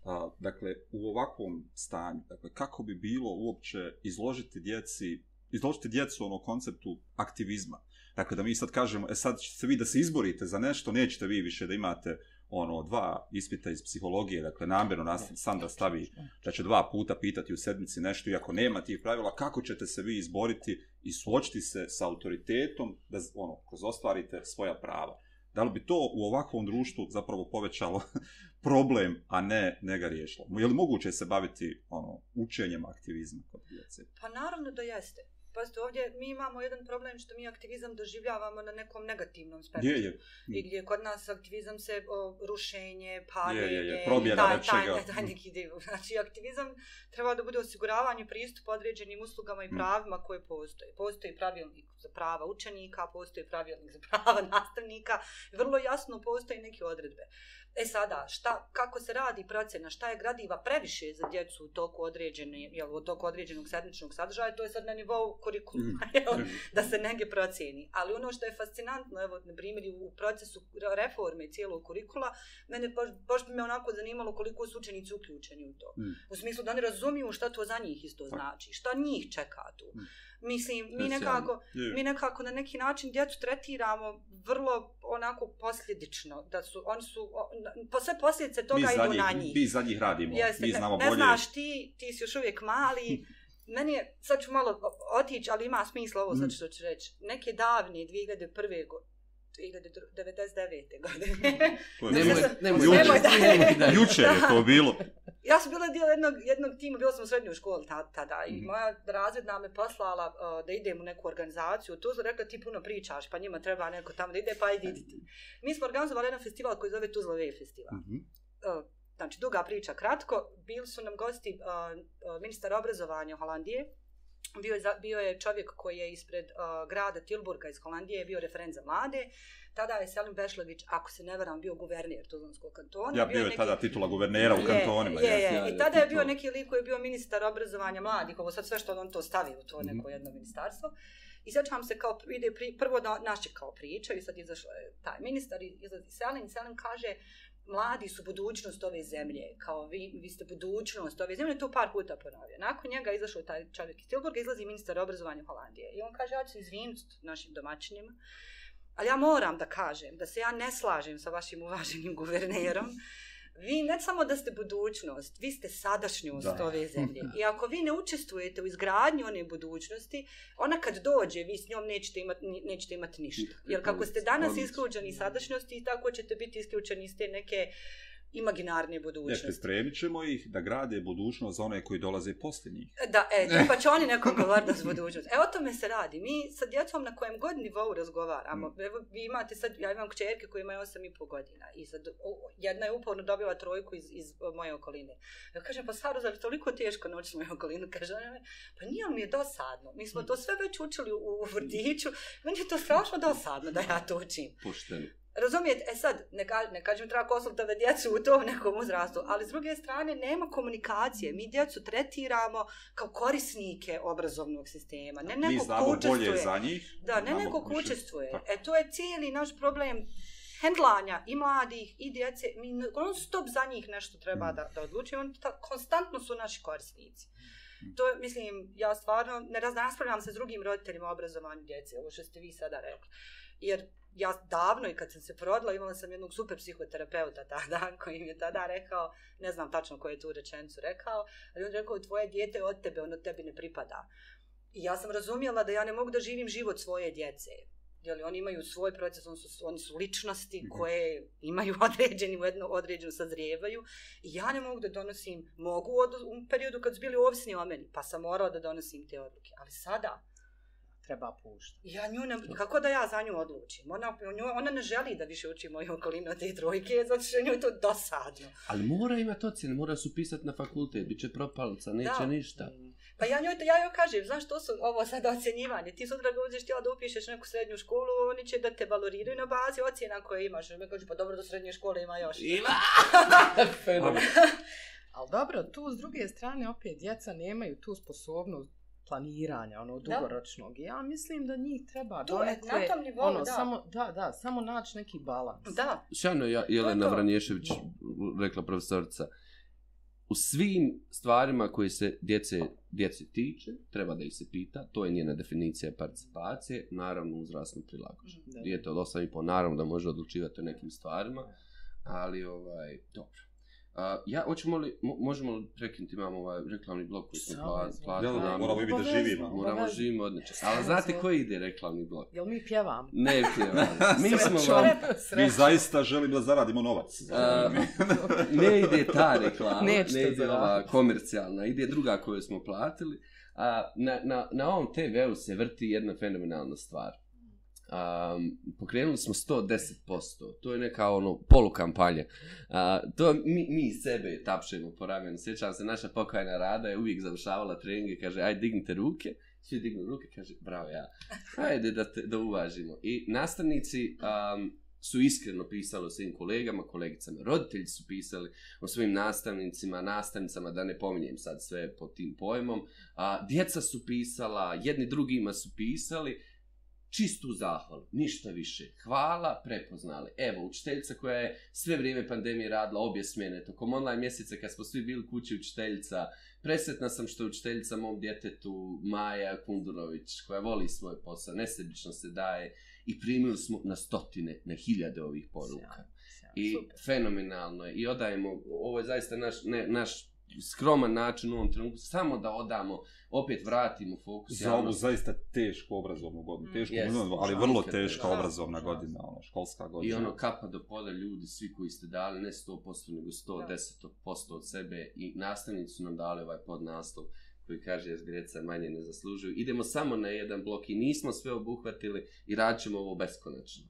A, dakle, u ovakvom stanju, dakle, kako bi bilo uopće izložiti djeci, izložiti djecu ono konceptu aktivizma? Dakle, da mi sad kažemo, e sad ćete vi da se izborite za nešto, nećete vi više da imate ono dva ispita iz psihologije, dakle namjerno nas Sandra stavi da će dva puta pitati u sedmici nešto i ako nema tih pravila, kako ćete se vi izboriti i suočiti se sa autoritetom da ono, kroz ostvarite svoja prava. Da li bi to u ovakvom društvu zapravo povećalo problem, a ne, ne ga riješilo? Je li moguće se baviti ono, učenjem aktivizma kod djece? Pa naravno da jeste. Pazite, ovdje mi imamo jedan problem što mi aktivizam doživljavamo na nekom negativnom spektru. Gdje je? I gdje kod nas aktivizam se o, rušenje, paljenje, Je, je, je, promjena taj, nečega. taj, taj neki dio. Znači, aktivizam treba da bude osiguravanje pristupa određenim uslugama i Mm. pravima koje postoje. Postoji pravilnik za prava učenika, postoji pravilnik za prava nastavnika, vrlo jasno postoji neke odredbe. E sada, šta, kako se radi procjena, šta je gradiva previše za djecu u toku određene, jel, u toku određenog sedmičnog sadržaja, to je sad na nivou kurikuluma, Mm. jel, da se negdje procjeni. Ali ono što je fascinantno, evo, na primjer, u procesu reforme cijelog kurikula, mene baš, baš bi me onako zanimalo koliko su učenici uključeni u to. Mm. U smislu da oni razumiju šta to za njih isto Tako. znači, šta njih čeka tu. Mm. Mislim, mi nekako, mi nekako na neki način djecu tretiramo vrlo onako posljedično, da su, oni su, po sve posljedice toga idu na njih, njih. mi za njih radimo, Jeste, mi ne- znamo ne, bolje. znaš ti, ti si još uvijek mali. Meni je, sad ću malo otići, ali ima smisla ovo sad što ću reći. Neke davne 2001. go- 2099. godine. To je Nemoj, to. nemoj, Jučer. nemoj, nemoj da... Jučer je to bilo. ja sam bila dio jednog, jednog tima, bila sam u srednjoj školi ta- tada i Mhm. moja razredna me poslala uh, da idem u neku organizaciju. Tu sam rekla ti puno pričaš, pa njima treba neko tamo da ide, pa idi ti. Mi smo organizovali jedan festival koji zove Tuzla Wave festival. Mhm. uh, znači duga priča kratko, bili su nam gosti uh, uh, ministar obrazovanja Holandije, bio je, bio je čovjek koji je ispred uh, grada Tilburga iz Holandije, bio referent za mlade, tada je Selim Bešlegić, ako se ne varam, bio guvernijer Tuzlanskog kantona. Ja bio bio je neki- tada titula guvernera u Je, kantonima. Je, je, ja, I tada je bio neki lik koji je bio ministar obrazovanja mladih, ovo sad sve što on to stavi u to Mhm. neko jedno ministarstvo. I sjećam se kao ide pri, prvo da naš je kao priča i sad izašao je taj ministar i izlazi Selin. Selin kaže mladi su budućnost ove zemlje, kao vi, vi ste budućnost ove zemlje, to par puta ponovio. Nakon njega je izašao taj čovjek iz Tilburga, izlazi ministar obrazovanja Holandije. I on kaže, ja ću se izvinuti našim domaćinima, ali ja moram da kažem da se ja ne slažem sa vašim uvaženim guvernerom, vi ne samo da ste budućnost, vi ste sadašnjost Da. ove zemlje. I ako vi ne učestvujete u izgradnji one budućnosti, ona kad dođe, vi s njom nećete imati, nećete imati ništa. Jer kako ste danas isključeni iz sadašnjosti, tako ćete biti isključeni iz te neke imaginarne Ne, budućnosti. pripremit ćemo ih da grade budućnost za one koji dolaze poslije njih. Da, e, pa će oni nekom govoriti da su budućnost. E, o tome se radi. Mi sa djecom na kojem god nivou razgovaramo, Mm. evo, vi imate sad, ja imam kćerke koje imaju 8,5 godina i sad, o, jedna je uporno dobila trojku iz, iz moje okoline. Ja kažem, pa Saro, zar je toliko teško naučiti moju okolinu? Kaže, ona, pa nije mi je dosadno. Mi smo to sve već učili u, u vrtiću. Meni je to strašno dosadno da ja to učim. Pošteno. Razumijete, e sad, ne, ka, ne kažem treba konsultove djecu u tom nekom uzrastu, ali s druge strane nema komunikacije. Mi djecu tretiramo kao korisnike obrazovnog sistema. Ne Mi neko ko znamo bolje za njih. Da, ne neko ko učestvuje. Tako. E to je cijeli naš problem hendlanja i mladih i djece. Mi non stop za njih nešto treba Mm. da, da odlučimo. Oni konstantno su naši korisnici. To mislim, ja stvarno ne raspravljam se s drugim roditeljima o obrazovanju djece, ovo što ste vi sada rekli. Jer ja davno i kad sam se porodila imala sam jednog super psihoterapeuta tada koji mi je tada rekao, ne znam tačno koju je tu rečenicu rekao, ali on je rekao tvoje dijete je od tebe, ono tebi ne pripada. I ja sam razumjela da ja ne mogu da živim život svoje djece. Jeli, oni imaju svoj proces, oni su, oni su ličnosti Mhm. koje imaju određeni, jedno određenu sazrijevaju. I ja ne mogu da donosim, mogu od, u periodu kad su bili ovisni o meni, pa sam morala da donosim te odluke. Ali sada, treba puštati. ja nju ne, kako da ja za nju odlučim? Ona, nju, ona ne želi da više uči moju okolinu od te trojke, zato što je njoj to dosadno. Ali mora imati ocjene, mora su pisati na fakultet, bit će propalica, neće Da. ništa. Pa ja njoj, to- ja joj kažem, znaš što su ovo sada ocjenjivanje? Ti sutra ga uđeš htjela da upišeš neku srednju školu, oni će da te valoriraju na bazi ocjena koje imaš. Mi kažu, pa dobro, do srednje škole ima još. Ima! Fenomen. Ali dobro, tu s druge strane opet djeca nemaju tu sposobnost planiranja, ono, dugoročnog. Ja mislim da njih treba Tu, e, donekle, na tom nivou, ono, da. samo, da, da, samo naći neki balans. Da, Sjajno je Jelena je. Vranješević rekla profesorica. U svim stvarima koje se djece, djece tiče, treba da ih se pita, to je njena definicija participacije, naravno uzrasno prilagođeno. Da. Dijete od 8,5 naravno da može odlučivati o nekim stvarima, ali ovaj, dobro. Uh, ja, hoćemo li, mo, možemo li prekinuti, imamo ovaj reklamni blok koji smo pla, platili. Da, da, moramo i da živimo. Moramo živimo od nečega. Ali znate koji ide reklamni blok? Jel mi pjevamo? Ne pjevamo. Mi smo vam... Mi zaista želimo da zaradimo novac. A, ne ide ta reklama, Nećete ne ide ova komercijalna, ide druga koju smo platili. A, na, na, na ovom TV-u se vrti jedna fenomenalna stvar. Um, pokrenuli smo 110%, to je neka ono polukampanja. Uh, to mi, mi sebe tapšemo po ramenu. Sjećam se, naša pokojna rada je uvijek završavala treninge, kaže, aj dignite ruke, svi dignu ruke, kaže, bravo ja, ajde da, te, da uvažimo. I nastavnici um, su iskreno pisali o svim kolegama, kolegicama, roditelji su pisali o svojim nastavnicima, nastavnicama, da ne pominjem sad sve pod tim pojmom. A, djeca su pisala, jedni drugima su pisali, čistu zahvalu, ništa više. Hvala, prepoznali. Evo, učiteljica koja je sve vrijeme pandemije radila obje smjene, tokom online mjeseca kad smo svi bili kući učiteljica, presretna sam što je učiteljica mom djetetu Maja Kundurović, koja voli svoj posao, nesebično se daje i primili smo na stotine, na hiljade ovih poruka. Sjajno, sjajno. I Super. fenomenalno je. I odajemo, ovo je zaista naš, ne, naš skroman način u ovom trenutku, samo da odamo, opet vratimo fokus. Za ovu zaista tešku obrazovnu godinu. Mm. Tešku, Jest, godinu, ali vrlo teška teška. obrazovna Čast. godina, ono, školska I godina. ono kapa do poda ljudi, svi koji ste dali, ne 100%, nego 110% od sebe i nastavnici su nam dali ovaj podnaslov koji kaže jer Greca manje ne zaslužuju. Idemo samo na jedan blok i nismo sve obuhvatili i radit ćemo ovo beskonačno.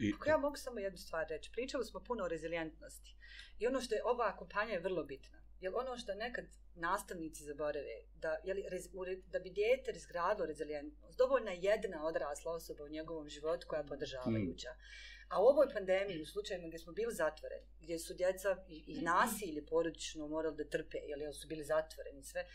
I, Ako ja mogu samo jednu stvar reći, pričali smo puno o rezilijentnosti. I ono što je ova kampanja je vrlo bitna. Jer ono što nekad nastavnici zaborave, da, je li, rez, u, da bi dijete razgradilo rezilijentnost, dovoljna je jedna odrasla osoba u njegovom životu koja je podržavajuća. A u ovoj pandemiji, u slučajima gdje smo bili zatvoreni, gdje su djeca i, i nasilje porodično morali da trpe, jer su bili zatvoreni sve,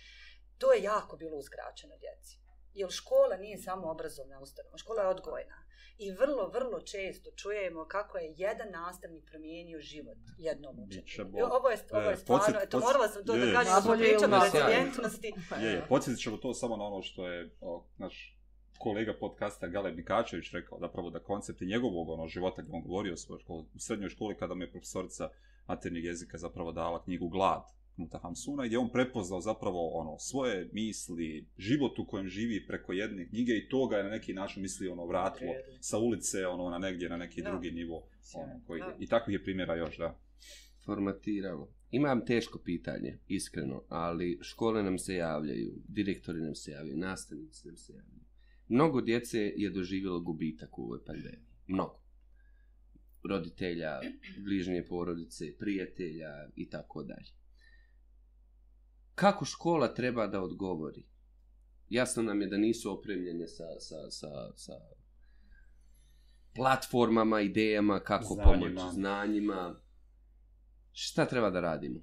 to je jako bilo uskraćeno djeci. Jer škola nije samo obrazovna ustanova, škola je odgojna. I vrlo, vrlo često čujemo kako je jedan nastavnik promijenio život jednom bolje. Ovo je, ovo je E, stvarno, podsjet- eto morala sam to je, da kažem, smo pričali o rezilijentnosti. Je, je, podsjetit ćemo to samo na ono što je o, naš kolega podcasta Galeb Nikačević rekao, zapravo da koncepti njegovog ono, života gdje on govorio o svojoj školi, u srednjoj školi kada mu je profesorica maternjeg jezika zapravo dala knjigu Glad Knuta Hamsuna, gdje je on prepoznao zapravo ono svoje misli, život u kojem živi preko jedne knjige i to ga je na neki način mislio ono vratilo sa ulice ono na negdje na neki Da. drugi nivo ono, koji, Da. i takvih je primjera još da formatiralo. Imam teško pitanje, iskreno, ali škole nam se javljaju, direktori nam se javljaju, nastavnici nam se javljaju. Mnogo djece je doživjelo gubitak u ovoj pandemiji. Mnogo. Roditelja, bližnje porodice, prijatelja i tako dalje. Kako škola treba da odgovori? Jasno nam je da nisu opremljene sa, sa, sa, sa platformama, idejama, kako Znanjima. pomoći, znanjima. Šta treba da radimo?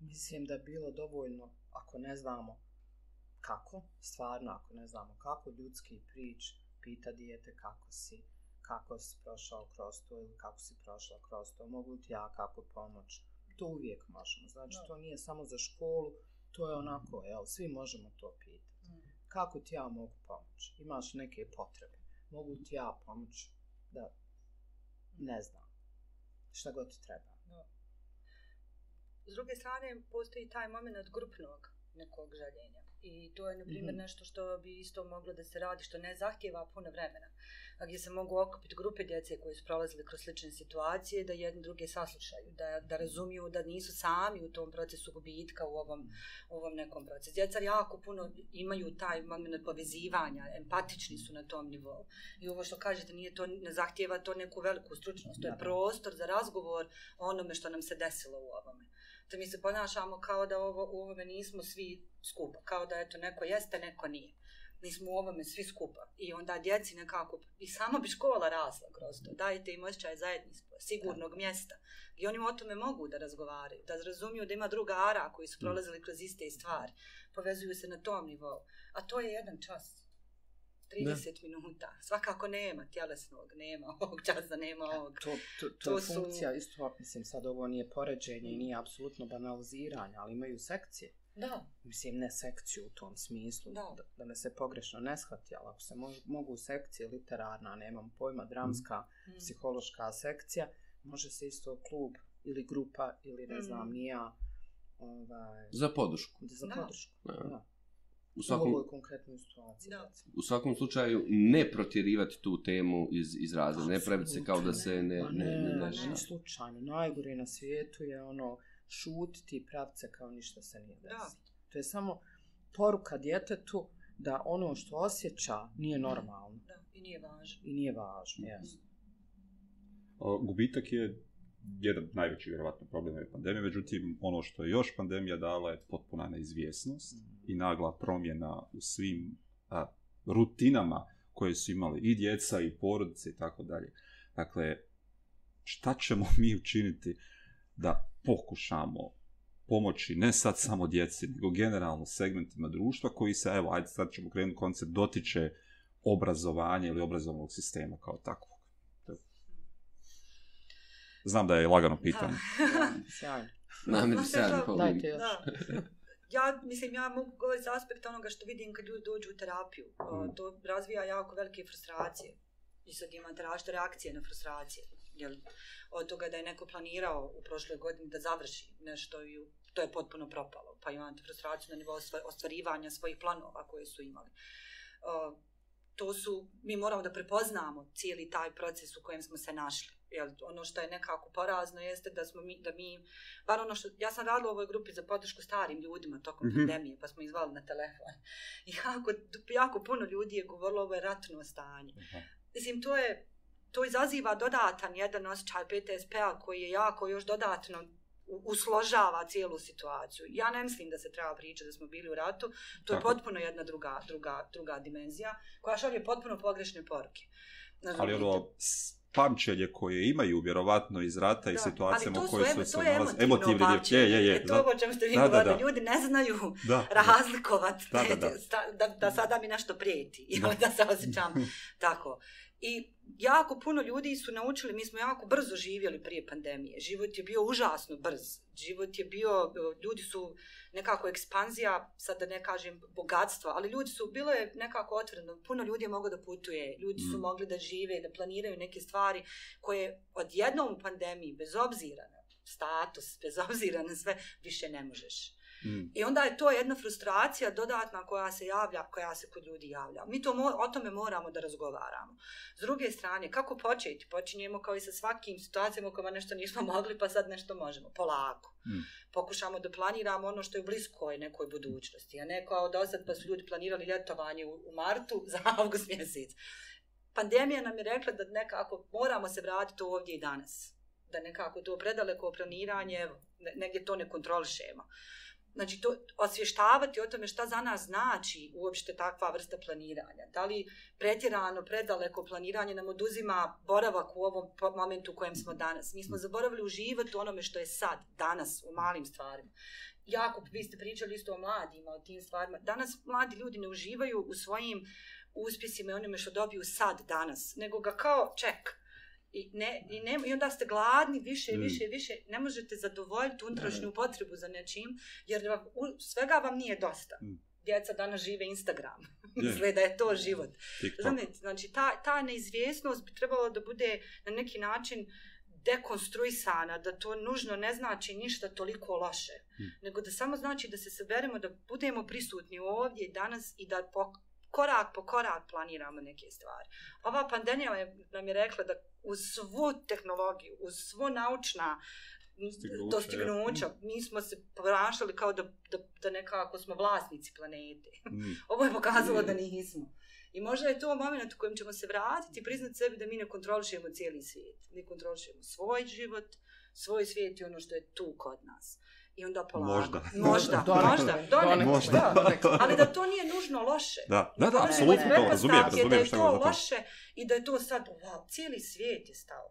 Mislim da je bilo dovoljno, ako ne znamo kako, stvarno ako ne znamo kako, ljudski prič, pita dijete kako si, kako si prošao kroz to ili kako si prošla kroz to, mogu ti ja kako pomoć. To uvijek možemo, znači Da. to nije samo za školu, to je onako, jel, svi možemo to pitati. Kako ti ja mogu pomoći? Imaš neke potrebe. Mogu ti ja pomoći da, ne znam, šta god ti treba. S druge strane, postoji taj moment grupnog nekog željenja. I to je, na primjer, mm -hmm. nešto što bi isto moglo da se radi, što ne zahtjeva puno vremena. A gdje se mogu okupiti grupe djece koji su prolazili kroz slične situacije, da jedni druge saslušaju, da, da razumiju da nisu sami u tom procesu gubitka u ovom, u ovom nekom procesu. Djeca jako puno imaju taj moment povezivanja, empatični su na tom nivou. I ovo što kažete, nije to, ne zahtjeva to neku veliku stručnost. To je prostor za razgovor o onome što nam se desilo u ovome da mi se ponašamo kao da ovo, u ovome nismo svi skupa, kao da eto neko jeste, neko nije. Mi smo u ovome svi skupa. I onda djeci nekako, i sama bi škola rasla kroz to. Dajte im osjećaj zajedništva, sigurnog mjesta. I oni o tome mogu da razgovaraju, da razumiju da ima druga ara koji su mm. prolazili kroz iste stvari. Povezuju se na tom nivou. A to je jedan čas. 30 ne. minuta. Svakako nema tjelesnog, nema ovog časa, nema ovog. To, to, to, to je su... funkcija, isto, mislim, sad ovo nije poređenje i nije apsolutno banaliziranje, ali imaju sekcije. Da. Mislim, ne sekciju u tom smislu, da, da, da me se pogrešno ne shvati, ali ako se mo mogu sekcije literarna, nemam pojma, dramska, mm. psihološka sekcija, može se isto klub ili grupa ili ne mm. znam, nija. Ovaj, za podršku. Za podršku, da. da u svakom, u konkretnoj situaciji. Da. U svakom slučaju ne protjerivati tu temu iz, iz razloga, ne praviti se kao da se ne, ne, ne, ne, ne, ne, ne slučajno. Najgore na svijetu je ono šutiti i praviti se kao ništa se nije desilo. To je samo poruka djetetu da ono što osjeća nije normalno. Da, i nije važno. I nije važno, mm. jesno. Gubitak je jedan najveći vjerovatno problem je pandemija, međutim ono što je još pandemija dala je potpuna neizvjesnost mm. i nagla promjena u svim a, rutinama koje su imali i djeca i porodice i tako dalje. Dakle, šta ćemo mi učiniti da pokušamo pomoći ne sad samo djeci, nego generalno segmentima društva koji se, evo, ajde sad ćemo krenuti koncept, dotiče obrazovanja ili obrazovnog sistema kao tako. Znam da je lagano pitanje. Sjajno. Namir sjajno. Dajte još. Ja, mislim, ja mogu govoriti za aspekt onoga što vidim kad ljudi dođu u terapiju. Mm. To razvija jako velike frustracije. I sad imate različite reakcije na frustracije. Jel, od toga da je neko planirao u prošloj godini da završi nešto i to je potpuno propalo. Pa imate frustraciju na nivou ostvarivanja svojih planova koje su imali. Uh, to su, mi moramo da prepoznamo cijeli taj proces u kojem smo se našli jel, ono što je nekako porazno jeste da smo mi, da mi, bar ono što, ja sam radila u ovoj grupi za podršku starim ljudima tokom mm -hmm. pandemije, pa smo izvali na telefon. I jako, jako puno ljudi je govorilo ovo je ratno stanje. Mm -hmm. Mislim, to je, to izaziva dodatan jedan osjećaj PTSP-a koji je jako još dodatno usložava cijelu situaciju. Ja ne mislim da se treba pričati da smo bili u ratu. To je potpuno jedna druga, druga, druga dimenzija koja šalje potpuno pogrešne poruke. Ali ono, pamćenje koje imaju vjerovatno iz rata da, i situacijama u kojoj su se nalazi. Emotivni je, je, je, je. To o čem ste vi da, da, da. ljudi ne znaju da, razlikovati da, da, da. Da, da sada mi nešto prijeti ili da. da se osjećam tako. I jako puno ljudi su naučili, mi smo jako brzo živjeli prije pandemije. Život je bio užasno brz. Život je bio, ljudi su nekako ekspanzija, sad da ne kažem bogatstvo, ali ljudi su, bilo je nekako otvoreno. Puno ljudi je moglo da putuje, ljudi su mm. mogli da žive, da planiraju neke stvari koje od jednom pandemiji, bez obzira na status, bez obzira na sve, više ne možeš. Mm. I onda je to jedna frustracija dodatna koja se javlja, koja se kod ljudi javlja. Mi to o tome moramo da razgovaramo. S druge strane, kako početi? Počinjemo kao i sa svakim situacijama u kojima nešto nismo mogli, pa sad nešto možemo. Polako. Mm. Pokušamo da planiramo ono što je u bliskoj nekoj budućnosti. A ne kao do sad pa su ljudi planirali ljetovanje u, u martu za avgust mjesec. Pandemija nam je rekla da nekako moramo se vratiti ovdje i danas. Da nekako to predaleko planiranje, evo, negdje to ne kontrolišemo znači to osvještavati o tome šta za nas znači uopšte takva vrsta planiranja. Da li pretjerano, predaleko planiranje nam oduzima boravak u ovom momentu u kojem smo danas. Mi smo zaboravili uživati u onome što je sad, danas, u malim stvarima. Jako, vi ste pričali isto o mladima, o tim stvarima. Danas mladi ljudi ne uživaju u svojim uspjesima i onome što dobiju sad, danas, nego ga kao ček. I, ne, i, ne, I onda ste gladni više, mm. više, više. Ne možete zadovoljiti unutrašnju potrebu za nečim, jer vam, u, svega vam nije dosta. Mm. Djeca danas žive Instagram. Misle da je to život. Znate, znači, ta, ta neizvjesnost bi trebalo da bude na neki način dekonstruisana, da to nužno ne znači ništa toliko loše, Hmm. nego da samo znači da se saberemo, da budemo prisutni ovdje danas i da po, korak po korak planiramo neke stvari. Ova pandemija je, nam je rekla da uz svu tehnologiju, uz svo naučna Dostignuća, mi smo se ponašali kao da, da, da nekako smo vlasnici planete. Mm. Ovo je pokazalo da nismo. I možda je to moment u kojem ćemo se vratiti i priznati sebi da mi ne kontrolišemo cijeli svijet. Mi kontrolišemo svoj život, svoj svijet i ono što je tu kod nas. I onda polako. Možda. Možda, Donekle, možda, donekle, Možda. da. donekle. Ali da to nije nužno loše. Da, da, da, apsolutno to, razumijem, razumijem da je to je za to. loše i da je to sad, wow, cijeli svijet je stao.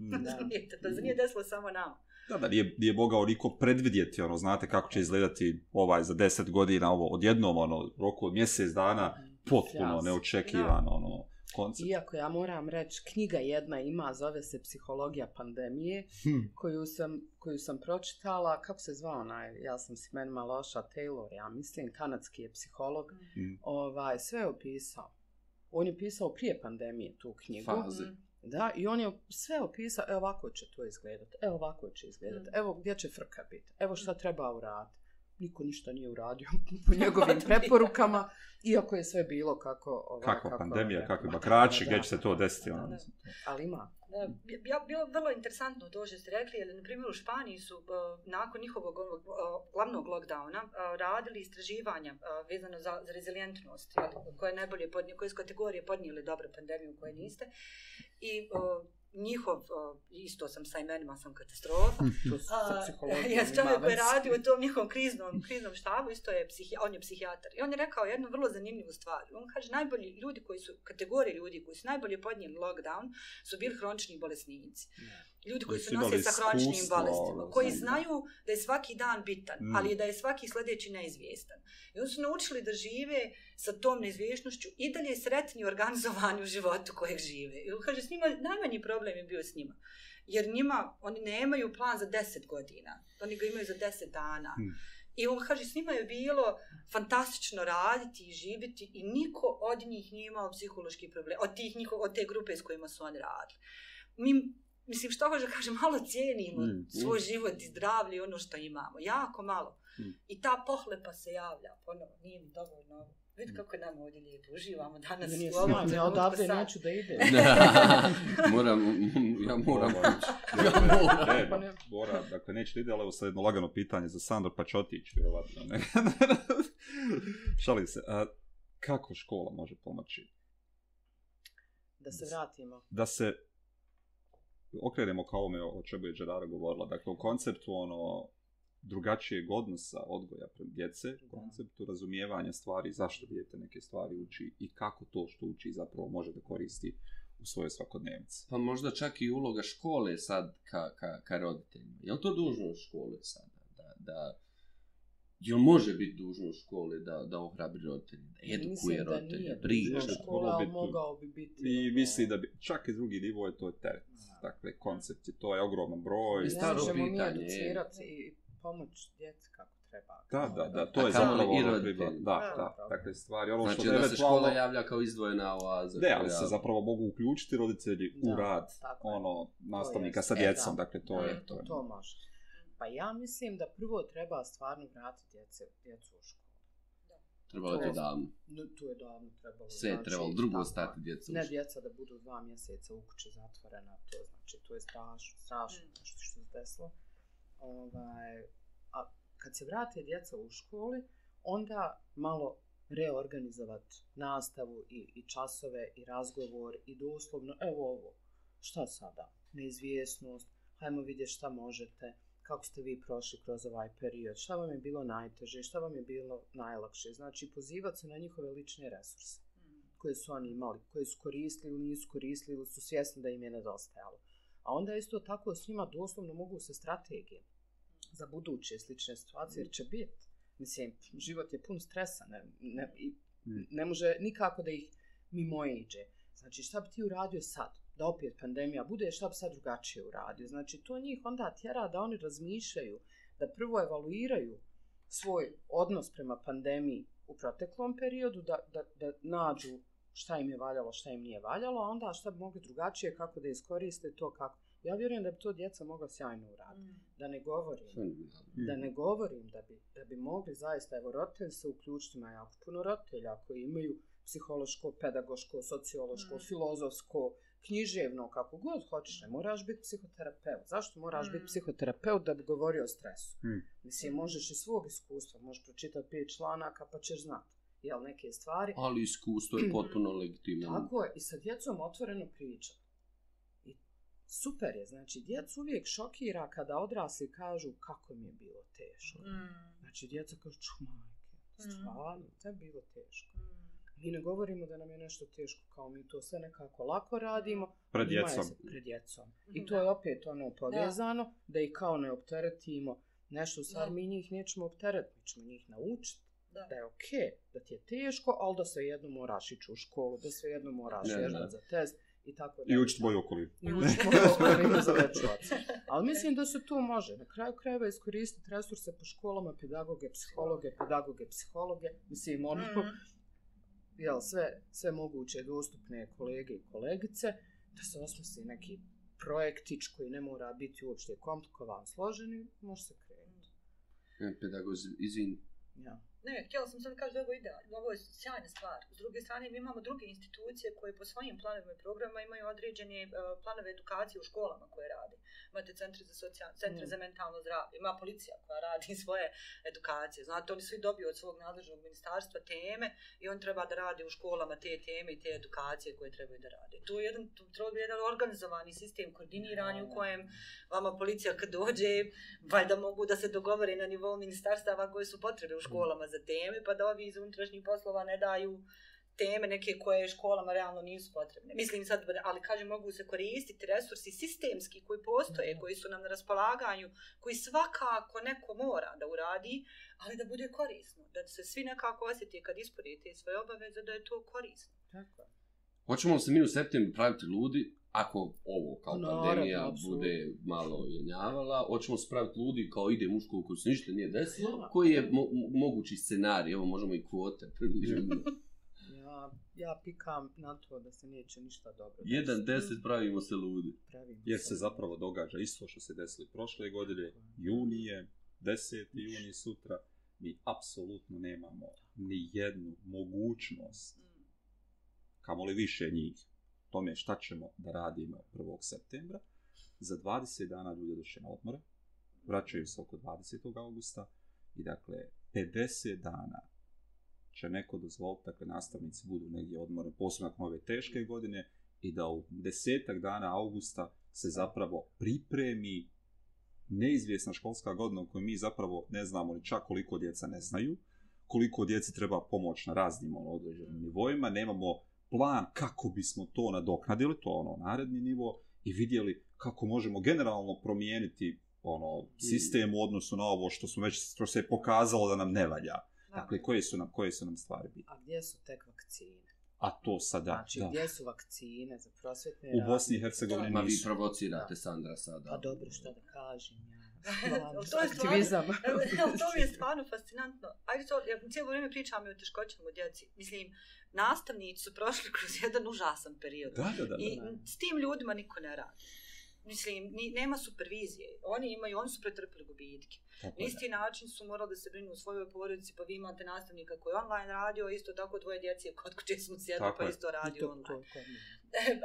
Mm. Razumijete, da se nije desilo samo nama. Da, da, nije, nije mogao niko predvidjeti, ono, znate kako će izgledati ovaj za deset godina, ovo, odjednom, ono, roku od mjesec dana, potpuno Jasno. neočekivano, ono, koncept. Iako ja moram reći, knjiga jedna ima, zove se Psihologija pandemije, Hm. koju sam, koju sam pročitala, kako se zvao onaj, ja sam s imenima loša, Taylor, ja mislim, kanadski je psiholog, Mm. ovaj, sve je opisao. On je pisao prije pandemije tu knjigu. Faze. Da, i on je sve opisao, evo ovako će to izgledati, evo ovako će izgledati, Mm. evo gdje će frka biti, evo šta treba uraditi. Niko ništa nije uradio po njegovim preporukama, iako je sve bilo kako... Ovaj, Kakva kako pandemija, Ma, bakrači, gdje će se to desiti, da, ono, da. Ali ima. Ja, bilo vrlo interesantno to što ste rekli, jer na primjer u Španiji su uh, nakon njihovog ovog, uh, glavnog lockdowna uh, radili istraživanja uh, vezano za, za rezilijentnost, koje je najbolje podnije, koje su kategorije podnijeli dobro pandemiju koje niste. I uh, njihov, uh, isto sam sa imenima, sam katastrofa, psihologijom Ja ima čovjek koji radi u tom njihovom kriznom, kriznom štabu, isto je psihi, on je psihijatar. I on je rekao jednu vrlo zanimljivu stvar. On kaže, najbolji ljudi koji su, kategorije ljudi koji su najbolje podnijeli lockdown, su bili hronični bolesnici. Ljudi koji Koji nose sa hroničnim iskustvo, bolestima, ono, koji znaju da je svaki dan bitan, Mm. ali da je svaki sljedeći neizvjestan. I oni su naučili da žive sa tom neizvješnošću i dalje sretni i organizovani u životu kojeg žive. I on kaže, s njima, najmanji problem je bio s njima. Jer njima, oni nemaju plan za 10 godina. Oni ga imaju za 10 dana. Mm. I on kaže, s njima je bilo fantastično raditi i živjeti i niko od njih nije imao psihološki problem, od, tih njihov, od te grupe s kojima su oni radili. Mi, mislim, što hoće da kažem, malo cijenimo Mm, mm, svoj život i zdravlje i ono što imamo. Jako malo. Mm. I ta pohlepa se javlja ponovo, nije mi dovoljno ovo. Vidi Mm. kako je nama ovdje lijepo, uživamo danas u ovom sjajno, ja trenutku odavde sad. neću da idem. moram, ja moram ići. Ja moram. ne, Pa ne. Bora, dakle, neće da ide, ali evo sad jedno lagano pitanje za Sandor, pa će otići, vjerovatno. Šalim se. A, kako škola može pomoći? Da se vratimo. Da se okrenemo kao ovome o čemu je Gerara govorila. Dakle, u konceptu ono drugačijeg odnosa odgoja prema djece, u konceptu razumijevanja stvari, zašto dijete neke stvari uči i kako to što uči zapravo može da koristi u svojoj svakodnevnici. Pa možda čak i uloga škole sad ka, ka, ka roditeljima. Je li to dužnost škole sada? Da, da, Jel može biti dužnost škole da, da ohrabri roditelje, da edukuje Mislim da nije priča? škola, ali mogao bi biti... I ono, misli da bi, čak i drugi nivo je to je teret. Dakle, koncept je, to je ogroman broj. I Ne staro možemo mi pitanje je- educirati i pomoć djeci kako treba. Da, da, da, A to je kamoli zapravo i ono priva- Da, da, Da. dakle stvari, ono Znači što da se škola javlja kao izdvojena oaza. Ne, ali se zapravo mogu uključiti roditelji u Da, rad tako je. ono nastavnika sa E, djecom, da. dakle to Da, je to, to može. Pa ja mislim da prvo treba stvarno vratiti djece, djecu u školu. Trebalo to to je- davno. No, tu je davno trebalo. Sve je trebalo drugo stati djeca Ne djeca da budu dva mjeseca u kući zatvorena, to znači, to je strašno, strašno Mm. nešto što se desilo. Ovaj, a kad se vrate djeca u školi, onda malo reorganizovati nastavu i, i časove i razgovor i doslovno, evo ovo, šta sada? Neizvjesnost, hajmo vidjeti šta možete, kako ste vi prošli kroz ovaj period, šta vam je bilo najteže, šta vam je bilo najlakše. Znači, pozivati se na njihove lične resurse koje su oni imali, koje su koristili ili nisu koristili ili su svjesni da im je nedostajalo. A onda isto tako s njima doslovno mogu se strategije za buduće slične situacije, jer će biti. Mislim, život je pun stresa, ne, ne, i ne može nikako da ih mimo iđe. Znači, šta bi ti uradio sad? Da opet pandemija bude, šta bi sad drugačije uradio? Znači, to njih onda tjera da oni razmišljaju, da prvo evaluiraju svoj odnos prema pandemiji u proteklom periodu, da, da, da nađu šta im je valjalo, šta im nije valjalo, a onda šta bi mogli drugačije, kako da iskoriste to, kako. Ja vjerujem da bi to djeca mogla sjajno uraditi. Mm. Da ne govorim, Fenomenalno. da ne govorim da bi, da bi mogli zaista, evo roditelji se uključiti, ima jako puno roditelja koji imaju psihološko, pedagoško, sociološko, Mm. filozofsko, književno, kako god hoćeš, ne moraš biti psihoterapeut. Zašto moraš Mm. biti psihoterapeut da bi govorio o stresu? Mm. Mislim, možeš iz svog iskustva, možeš pročitati pet članaka pa ćeš znati. Jel, neke stvari. Ali iskustvo je potpuno legitimno. Tako je, i sa djecom otvoreno priča. I super je, znači, djecu uvijek šokira kada odrasli kažu kako mi je bilo teško. Mm. Znači, djeca kažu, ču majke, Mhm. stvarno, te je bilo teško. Mm. Mi ne govorimo da nam je nešto teško, kao mi to sve nekako lako radimo. Pred djecom. se- Pred djecom. Mhm, I to je opet ono povezano, da, Da. ih kao ne opteretimo. Nešto u stvari Da. mi njih nećemo opteretiti, mi ćemo njih naučiti Da. da je okej, da ti je teško, ali da sve jedno moraš ići u školu, da sve jedno moraš Ne, vježbati ne. za test i tako I učiti boju okolinu. I učiti moju okolinu za večerac. Ali mislim da se to može. Na kraju krajeva iskoristiti resurse po školama, pedagoge, psihologe, pedagoge, psihologe. Mislim, ono, Mm. Jel, sve, sve moguće dostupne kolege i kolegice, da se osmisli neki projektić koji ne mora biti uopšte komplikovan, složeni, može se krenuti. E, Pedagozi, izvin, Ja. Ne, htjela sam sad kaži da ovo idealno, ovo je sjajna stvar. S druge strane, mi imamo druge institucije koje po svojim planovima i programima imaju određene uh, planove edukacije u školama koje rade. Imate centri za, socijal, centri Mm. za mentalno zdravlje, ima policija koja radi svoje edukacije. Znate, oni svi dobiju od svog nadležnog ministarstva teme i on treba da radi u školama te teme i te edukacije koje trebaju da rade. To je jedan, to treba jedan organizovani sistem koordinirani u kojem vama policija kad dođe, valjda mogu da se dogovore na nivou ministarstava koje su potrebe u školama za teme, pa da ovi iz unutrašnjih poslova ne daju teme neke koje školama realno nisu potrebne. Mislim sad, ali kažem, mogu se koristiti resursi sistemski koji postoje, koji su nam na raspolaganju, koji svakako neko mora da uradi, ali da bude korisno. Da se svi nekako osjeti kad ispunite svoje obaveze da je to korisno. Tako hoćemo li se mi u septembru praviti ludi, ako ovo kao Naravno, pandemija apsolutno. bude malo jenjavala, hoćemo se praviti ludi kao idem u školu koji se ništa nije desilo, Da. koji je mo mo- mogući scenarij, evo možemo i kvote. Ja, ja pikam na to da se neće ništa dobro. Jedan desiti. deset pravimo se ludi. Pravimo Jer se se zapravo događa isto što se desilo prošle godine, juni je, 10. juni sutra, mi apsolutno nemamo ni jednu mogućnost, Mm. kamoli više njih, tome šta ćemo da radimo 1. septembra. Za 20 dana ljudi došli na odmore, vraćaju se oko 20. augusta i dakle 50 dana će neko dozvoliti, dakle nastavnici budu negdje odmore, posebno nakon ove teške godine, i da u desetak dana augusta se zapravo pripremi neizvjesna školska godina u kojoj mi zapravo ne znamo ni čak koliko djeca ne znaju, koliko djeci treba pomoć na raznim ono, određenim nivoima, nemamo plan kako bismo to nadoknadili, to ono naredni nivo, i vidjeli kako možemo generalno promijeniti ono sistem u odnosu na ovo što smo već što se je pokazalo da nam ne valja. Dakle, koje su nam, koje su nam stvari bitne. A gdje su tek vakcine? A to sada, Znači, da. gdje su vakcine za prosvetne U Bosni i? Hercegovini Ma vi nisu. provocirate Da. Sandra sada. Pa dobro, što da kažem ja. To je stvarno- Aktivizam. Evo, to mi je stvarno fascinantno. Ajde to, ja cijelo vrijeme pričam i o teškoćama u djeci. Mislim, nastavnici su prošli kroz jedan užasan period. Da, da, da. I da. s tim ljudima niko ne radi. Mislim, ni, nema supervizije. Oni imaju, oni su pretrpili gubitke. Tako Na isti način su morali da se brinu o svojoj porodici, pa vi imate nastavnika koji je online radio, isto tako dvoje djece kod kuće smo sjedli, pa je. isto radio to, online. to, to,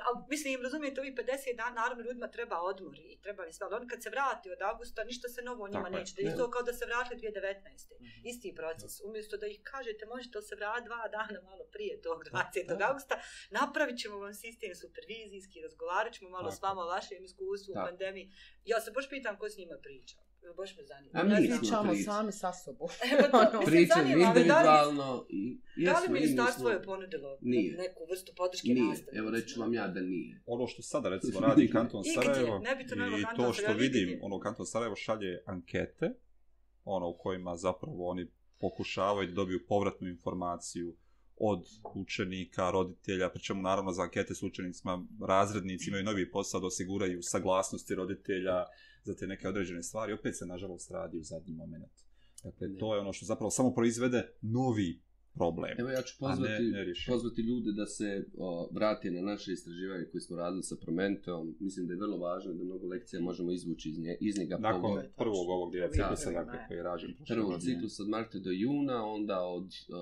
ali mislim, razumijete, ovih 50 dana, naravno ljudima treba odmor i treba li sve, ali oni kad se vrati od augusta, ništa se novo njima Tako neće. Da isto kao da se vratili 2019. Mhm. Isti proces. Umjesto da ih kažete, možete li se vratiti dva dana malo prije tog 20. Da. augusta, napravit ćemo vam sistem supervizijski, razgovarat ćemo malo s Tako. vama o vašem iskustvu u pandemiji. Ja se baš pitam ko s njima priča. Baš me zanima. A mi smo Pričamo priča. sami sa sobom. Evo to, mislim, Pričam li- individualno i Da jesmo, li i mi ministarstvo je ponudilo Nije. neku vrstu podrške Nije, nastavnicima? evo reću vam ja da nije. ono što sada recimo radi kanton Sarajevo i to što vidim, ono kanton Sarajevo šalje ankete, ono u kojima zapravo oni pokušavaju da dobiju povratnu informaciju od učenika, roditelja, pričemu naravno za ankete s učenicima, razrednici imaju novi posao da osiguraju saglasnosti roditelja za te neke određene stvari, opet se nažalost radi u zadnji moment. Dakle, Ne. to je ono što zapravo samo proizvede novi problem. Evo ja ću ne, pozvati, ne rješenje. pozvati ljude da se o, vrate na naše istraživanje koje smo radili sa Prometeom. Mislim da je vrlo važno da mnogo lekcija možemo izvući iz, nje, iz njega. Nakon pogled. prvog ovog dijela Prvi ciklusa, dakle, je. koji je rađen. prošle Prvo godine. ciklus od marta do juna, onda od, uh,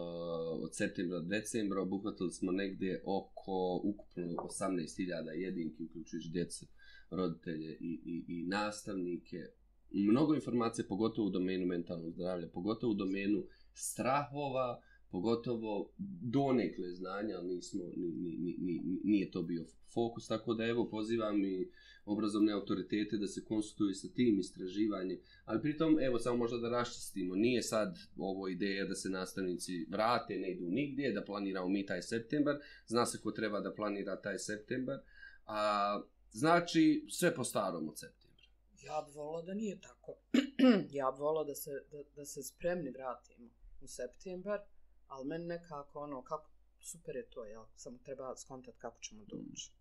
od septembra do decembra obuhvatili smo negdje oko ukupno 18.000 jedinki, uključujući djece, roditelje i, i, i nastavnike. Mnogo informacije, pogotovo u domenu mentalnog zdravlja, pogotovo u domenu strahova, pogotovo donekle znanja, ali nismo, ni, ni, ni, ni, nije to bio fokus, tako da evo pozivam i obrazovne autoritete da se konsultuju sa tim istraživanjem, ali pritom, evo, samo možda da raščistimo, nije sad ovo ideja da se nastavnici vrate, ne idu nigdje, da planiramo mi taj septembar, zna se ko treba da planira taj septembar, a, znači sve po starom od septembra. Ja bi volila da nije tako. ja bi volila da se, da, da se spremni vratimo u septembar, ali meni nekako ono, kako, super je to, jel? Samo treba skontat kako ćemo doći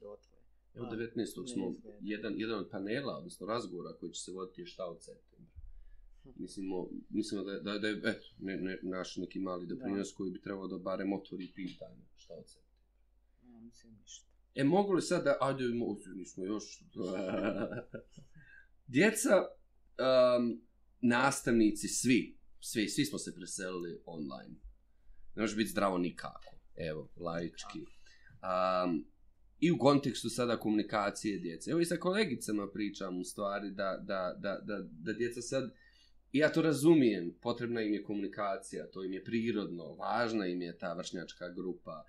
do otvoje. Evo A, 19. ne smo izgleda. jedan, jedan od panela, odnosno razgovora koji će se voditi je šta od septembra. Mislimo, mislimo da, da, da je eto, ne, ne, naš neki mali doprinos koji bi trebao da barem otvori pitanje šta od septembra. Ja mislim ništa. E, mogu li sad da, ajde, mo, nismo još, djeca, um, nastavnici, svi, svi, svi smo se preselili online. Ne može biti zdravo nikako, evo, laički. Um, I u kontekstu sada komunikacije djece. Evo i sa kolegicama pričam u stvari da, da, da, da, da djeca sad, ja to razumijem, potrebna im je komunikacija, to im je prirodno, važna im je ta vršnjačka grupa,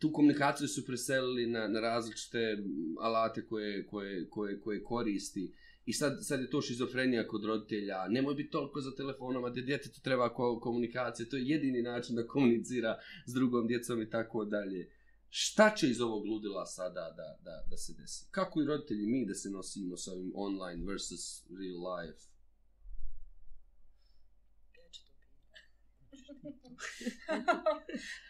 tu komunikaciju su preselili na, na različite alate koje, koje, koje, koje koristi. I sad, sad je to šizofrenija kod roditelja, nemoj biti toliko za telefonom, a djetetu treba ko, komunikacija, to je jedini način da komunicira s drugom djecom i tako dalje. Šta će iz ovog ludila sada da, da, da se desi? Kako i roditelji mi da se nosimo sa ovim online versus real life?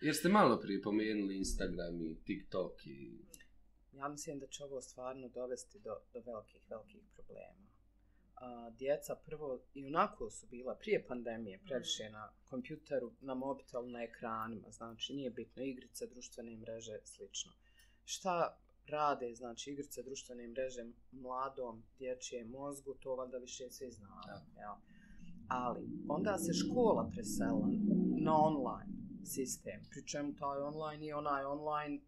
Ja Jer ste malo prije pomenuli Instagram i TikTok i... Ja mislim da će ovo stvarno dovesti do, do velikih, velikih problema. A, djeca prvo i onako su bila prije pandemije previše na kompjuteru, na mobitelu, na ekranima, znači nije bitno igrice, društvene mreže, slično. Šta rade, znači igrice, društvene mreže mladom dječjem mozgu, to valjda više svi znamo. Jel? Ali onda se škola presela na online sistem, pri čemu taj online je onaj online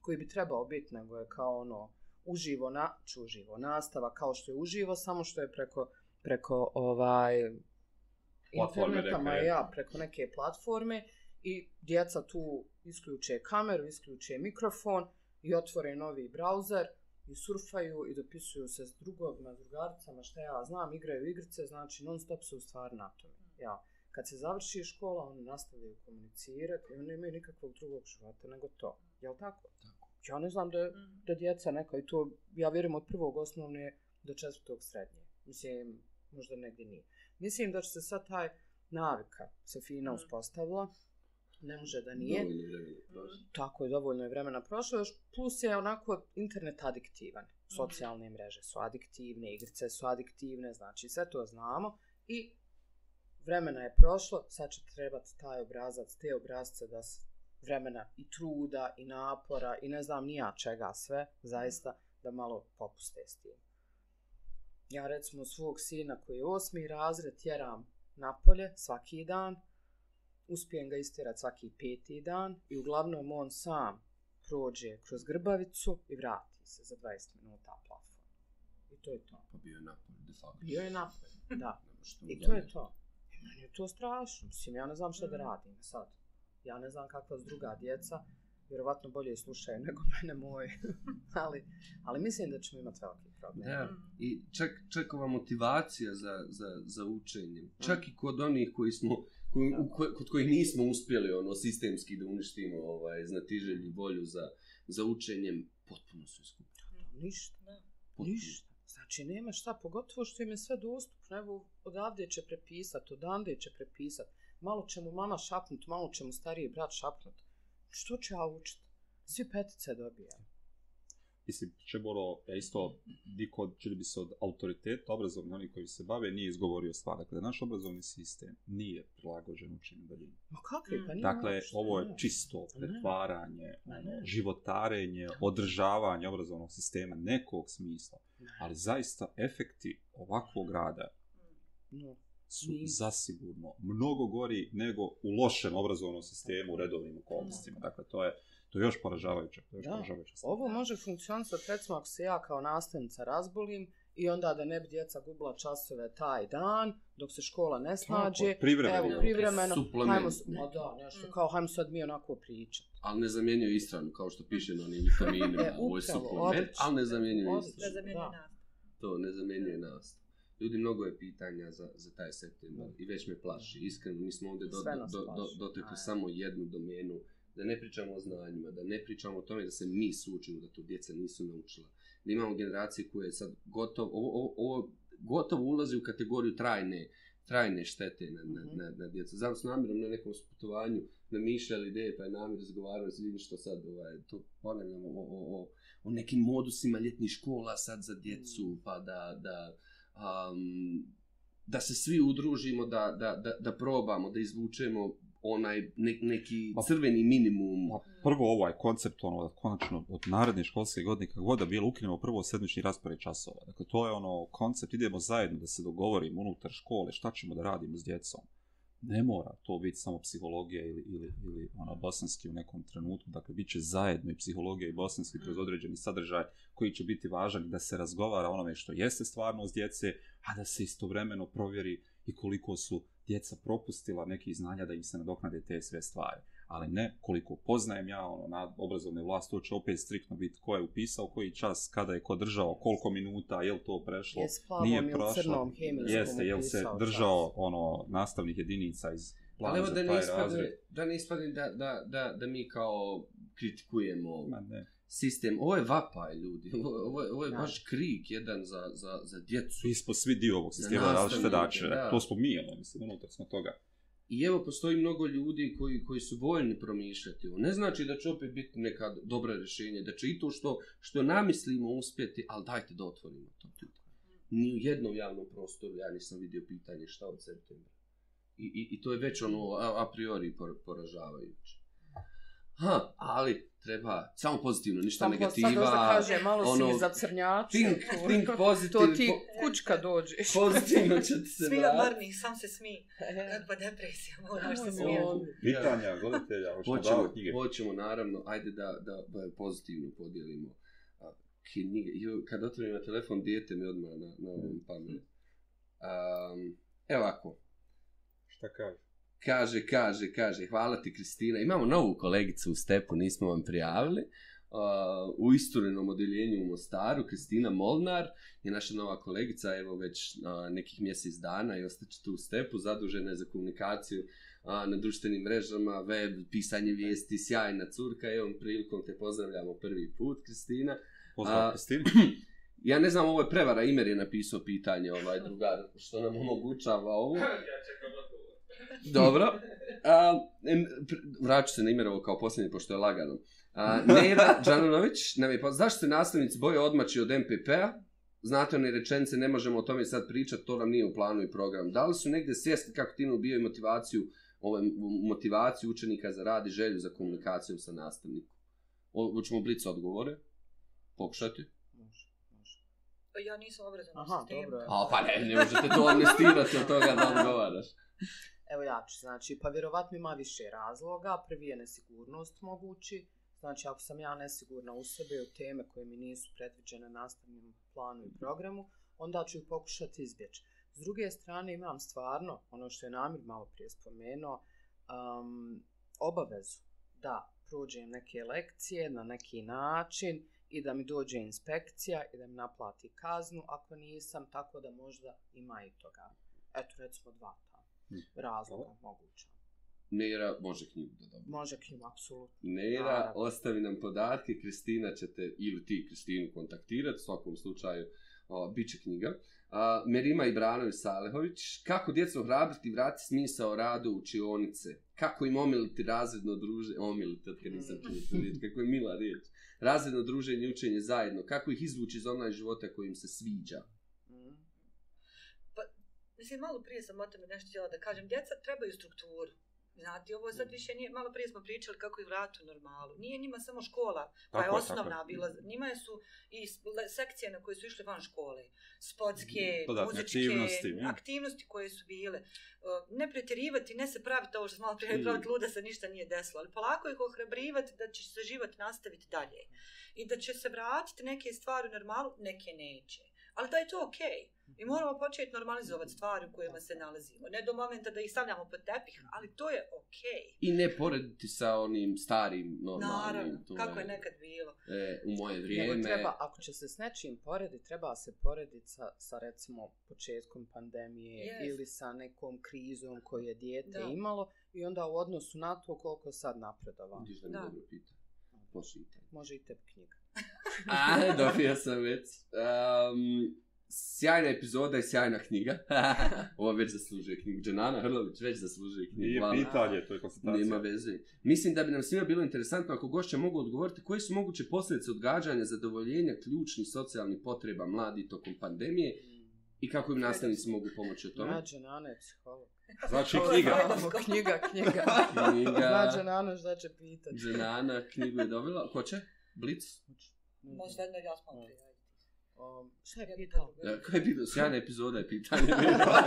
koji bi trebao biti, nego je kao ono uživo, na, či uživo nastava, kao što je uživo, samo što je preko, preko ovaj Platforme interneta, ma neke. ja, preko neke platforme i djeca tu isključe kameru, isključe mikrofon i otvore novi brauzer i surfaju i dopisuju se s drugovima, drugaricama, šta ja znam, igraju igrice, znači non stop su u stvari na tome. Ja. Kad se završi škola, oni nastavljaju komunicirati i oni nemaju nikakvog drugog života nego to. Jel tako? Tako. Ja ne znam da, da djeca neka i to, ja vjerujem od prvog osnovne do četvrtog srednje. Mislim, možda negdje nije. Mislim da će se sad taj navika se fina Mm. uspostavila. Ne može da nije. Dovoljno vremena prošlo. Tako je, dovoljno je vremena prošlo, još plus je onako internet adiktivan. Socijalne mreže su adiktivne, igrice su adiktivne, znači sve to znamo i vremena je prošlo, sad će trebati taj obrazac, te obrazce da s vremena i truda i napora i ne znam nija čega sve, zaista da malo popuste s tim. Ja recimo svog sina koji je osmi razred tjeram napolje svaki dan, uspijem ga istjerat svaki peti dan i uglavnom on sam prođe kroz grbavicu i vrati se za 20 minuta plafon. I to je to. Pa bio je napad, de facto. Bio je napolje, da. I to je to. Meni je to strašno. Mislim, ja ne znam šta da radim sad. Ja ne znam kakva su druga djeca. Vjerovatno bolje slušaju nego mene moji. ali, ali mislim da ćemo imati veliki problem. Da, i čak, čak ova motivacija za, za, za učenje, čak i kod onih koji smo, koji, u, ko, kod kojih nismo uspjeli ono sistemski da uništimo ovaj, znatiželju i volju za, za učenjem, potpuno su iskupili. Ništa. Potpuno. Ništa. Znači, nema šta, pogotovo što im je sve dostupno. Evo, odavde će prepisat, odande će prepisat. Malo će mu mama šapnut, malo će mu stariji brat šapnut. Što će ja učit? Svi petice dobijaju mislim, Čeboro, ja isto, diko, čini bi se od autoriteta obrazovni, oni koji se bave, nije izgovorio stvar. Dakle, naš obrazovni sistem nije prilagođen učenju daljinu. Ma kakvi, pa nije Dakle, uopšte, ovo je čisto Ne. pretvaranje, Ma ono, životarenje, održavanje obrazovnog sistema nekog smisla. Ali zaista efekti ovakvog rada su zasigurno mnogo gori nego u lošem obrazovnom sistemu u redovnim okolnostima. Dakle, to je, to je još poražavajuće. To je još Da. poražavajuće. Ovo može funkcionisati, recimo, ako se ja kao nastavnica razbolim i onda da ne bi djeca gubila časove taj dan, dok se škola ne snađe. je, privremeno. Evo, privremeno. Suplement. Hajmo, ma da, nešto, Mm. kao hajmo sad mi onako pričati. Ali ne zamjenjuje istranu, kao što piše na onim vitaminima. E, Ovo je suplement, odlično. ali ne zamjenjuje istranu. Nas. To ne zamjenjuje nas. Ljudi, mnogo je pitanja za, za taj septembar i već me plaši. Iskreno, mi smo ovdje do, do, do, do, dotekli samo jednu domenu. Da ne pričamo o znanjima, da ne pričamo o tome da se mi sučimo, da to djeca nisu naučila. Da imamo generacije koje sad gotovo, ovo, ovo, ovo gotovo ulazi u kategoriju trajne, trajne štete na, na, Mhm. na, na djecu. Znam s namjerom na nekom putovanju namišljali ideje, pa je namjer razgovarali s vidim što sad ovaj, to ponavljamo o, o, o, o nekim modusima ljetnih škola sad za djecu, pa da, da, um, da se svi udružimo, da, da, da, da probamo, da izvučemo onaj ne, neki Pa- crveni minimum. Pa prvo ovaj koncept, ono, da konačno od naredne školske godine, kako god da bilo, ukinemo prvo sedmični raspored časova. Dakle, to je ono koncept, idemo zajedno da se dogovorimo unutar škole, šta ćemo da radimo s djecom. Ne mora to biti samo psihologija ili, ili, ili ono, bosanski u nekom trenutku. Dakle, bit će zajedno i psihologija i bosanski kroz određeni sadržaj koji će biti važan da se razgovara onome što jeste stvarnost djece, a da se istovremeno provjeri i koliko su djeca propustila nekih znanja da im se nadoknade te sve stvari ali ne koliko poznajem ja ono, na obrazovne vlast, to će opet striktno biti ko je upisao, koji čas, kada je ko držao, koliko minuta, je li to prešlo, Je s plavom nije prošlo, crnom jeste, je li se držao čas. ono nastavnih jedinica iz Ali plana evo za da ne ispadne, da ne ispadne da, da, da, da mi kao kritikujemo Ma ne. Sistem. Ovo je vapaj, ljudi. Ovo, ovo, je- ovo je Da. baš krik jedan za, za, za djecu. Mi smo svi dio ovog sistema, različite nastavnike, načine. da. To smo mi, ono, mislim, unutar smo toga. I evo, postoji mnogo ljudi koji, koji su voljni promišljati. Ne znači da će opet biti neka dobra rješenja, da će i to što, što namislimo uspjeti, ali dajte da otvorimo to pitanje. Ni u jednom javnom prostoru ja nisam vidio pitanje šta od septembra. I, i, i to je već ono a, a priori por, poražavajuće. Ha, ali treba samo pozitivno, ništa Samo negativa. Sad da kaže, malo si ono, mi zacrnjačio. Think, think pozitiv, To ti po- kučka dođeš. pozitivno će ti se Svi vratiti. odmarni, sam se smiji. Kakva depresija, moraš se smijati. Pitanja, gledatelja, hoćemo knjige. hoćemo naravno, ajde da, da, da pozitivno podijelimo a, knjige. Jo, kad otvorim na telefon, dijete mi odmah na, na ovom pamet. Um, evo ovako, Šta kaže? Kaže, kaže, kaže, hvala ti Kristina. Imamo novu kolegicu u Stepu, nismo vam prijavili. Uh, u isturenom odjeljenju u Mostaru, Kristina Molnar je naša nova kolegica, evo već uh, nekih mjesec dana i ostaće tu u Stepu, zadužena je za komunikaciju uh, na društvenim mrežama, web, pisanje vijesti, sjajna curka, evo prilikom te pozdravljamo prvi put, Kristina. Pozdrav, A- Kristini. Ja ne znam, ovo je prevara, Imer je napisao pitanje, ovaj drugar, što nam omogućava ovo. Dobro. A, vraću se na Imerovo kao posljednje, pošto je lagano. A, Nera Đanonović nam je pa zašto se nastavnici boje odmaći od MPP-a? Znate one rečenice, ne možemo o tome sad pričati, to nam nije u planu i program. Da li su negdje svjesni kako ti ubijaju motivaciju, ovaj, motivaciju učenika za rad i želju za komunikacijom sa nastavnikom? O- Hoćemo blic odgovore? Pokušati? Može. Pa Ja nisam obrazovna Aha, sistema. dobro je. A pa ne, ne možete to amnestirati od toga da odgovaraš. Evo ja ću, znači, pa vjerovatno ima više razloga. Prvi je nesigurnost mogući. Znači, ako sam ja nesigurna u sebe u teme koje mi nisu predviđene nastavnim planu i programu, onda ću ih pokušati izbjeći. S druge strane, imam stvarno, ono što je Namir malo prije spomenuo, um, obavezu da prođem neke lekcije na neki način i da mi dođe inspekcija i da mi naplati kaznu ako nisam, tako da možda ima i toga. Eto, recimo dva Hmm. razloga moguća. Nera može knjigu da dobije. Može knjigu, apsolutno. Nera, Naravno. ostavi nam podatke, Kristina će te, ili ti Kristinu kontaktirati, u svakom slučaju o, bit će knjiga. A, Merima Ibranović Salehović, kako djecu ohrabriti i vratiti smisao radu učionice? kako im omiliti razredno druženje, omiliti, kad nisam čuo tu riječ, kako je mila riječ, razredno druženje i učenje zajedno, kako ih izvući iz online života koji im se sviđa. Mm. Mislim, malo prije sam o tome nešto htjela da kažem. Djeca trebaju strukturu. Znate, ovo sad više nije, malo prije smo pričali kako je vrat u normalu. Nije njima samo škola, je Tako je, osnovna tako bila. Njima su i sekcije na koje su išle van škole. Sportske, Dodatne muzičke, aktivnosti, ja. aktivnosti koje su bile. Ne pretjerivati, ne se praviti ovo što smo malo prije Mm. praviti luda se ništa nije desilo, ali polako ih ohrabrivati da će se život nastaviti dalje. I da će se vratiti neke stvari u normalu, neke neće. Ali da je to okej. I moramo početi normalizovati stvari u kojima se nalazimo. Ne do momenta da ih stavljamo pod tepih, ali to je okej. I ne porediti sa onim starim, normalnim. Naravno, to kako je nekad bilo. E, u moje Nego vrijeme. treba, ako će se s nečim porediti, treba se porediti sa, sa recimo početkom pandemije Jest. ili sa nekom krizom koju je dijete Da. imalo i onda u odnosu na to koliko je sad napredovalo. Vidiš da mi Da. dobro pita. Može i tebi knjiga. A, dobio sam već. Um, sjajna epizoda i sjajna knjiga. Ovo već zaslužuje knjigu. Dženana Hrlović već zaslužuje knjigu. Nije Hvala. pitanje, to je konstatacija. Nema veze. Mislim da bi nam svima bilo interesantno ako gošće mogu odgovoriti koji su moguće posljedice odgađanja zadovoljenja ključnih socijalnih potreba mladi tokom pandemije i kako im nastavnici mogu pomoći u tome. Nađe Nana je psiholog. Znači knjiga. Knjiga, knjiga. Knjiga. Nađe Nana šta će pitati. Dženana knjigu je dobila. Ko će? Blic? Možda jedno ja smo prije. ajde. Um, šta je pitao? Koja je bilo? Sjajna epizoda je pitanje.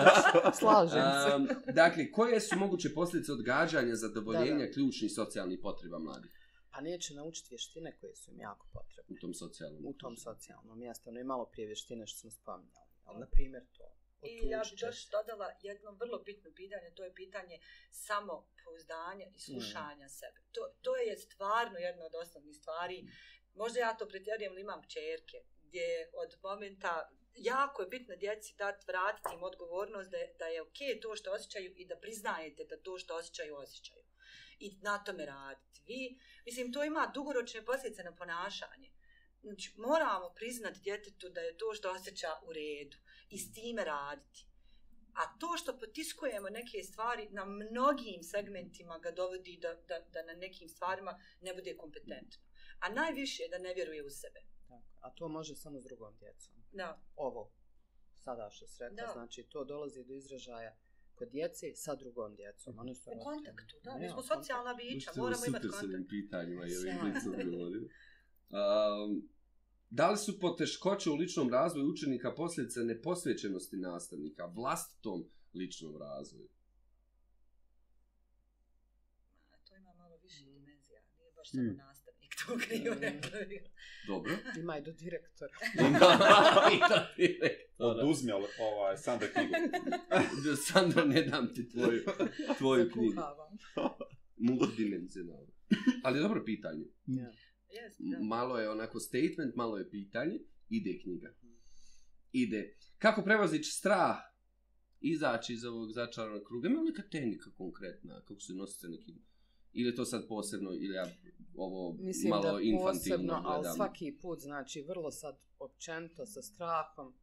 Slažem se. Um, dakle, koje su moguće posljedice odgađanja zadovoljenja Da, da. ključnih socijalnih potreba mladih Pa neće naučiti vještine koje su im jako potrebne. u tom socijalnom U tom socijalnom mjestu. No i malo prije vještine što smo spominjali. Ali, na primjer, to. I ja bih još dodala jedno vrlo bitno pitanje, to je pitanje samopouzdanja i slušanja sebe. To, to je stvarno jedna od osnovnih stvari. Možda ja to pretjerujem, ali imam čerke, gdje od momenta jako je bitno djeci dati, vratiti im odgovornost da je, da je ok to što osjećaju i da priznajete da to što osjećaju, osjećaju. I na tome raditi. Vi, mislim, to ima dugoročne posljedice na ponašanje. Znači, moramo priznati djetetu da je to što osjeća u redu i s time raditi. A to što potiskujemo neke stvari na mnogim segmentima ga dovodi da, da, da na nekim stvarima ne bude kompetentno. A najviše je da ne vjeruje u sebe. A to može samo s drugom djecom. Da. Ovo, sada što se rekla, Da. znači to dolazi do izražaja kod djece sa drugom djecom. Oni su U kontaktu, da. Ne, Mi smo socijalna bića, moramo imati super s ovim kontakt. pitanjima i ovim Sjajno. blicom govorio. Um, da li su poteškoće u ličnom razvoju učenika posljedica neposvećenosti nastavnika, vlastitom ličnom razvoju? To ima malo više Mm. dimenzija. Nije baš samo Mm. To krivo. Dobro. Ima i do direktora. I da direktora. Oduzmi ovaj, Sandra knjigu. Sandra, ne dam ti tvoju, tvoju knjigu. Multidimenzionalno. Ali dobro pitanje. Ja. Jeste, da. Malo je onako statement, malo je pitanje. Ide knjiga. Ide. Kako prevozići strah izaći iz ovog začaranog kruga? Ima li neka tehnika konkretna? Kako se nosite sa nekim... Ili to sad posebno, ili ja ovo Mislim malo da infantilno posebno, ali gledam? svaki put, znači vrlo sad općenito sa strahom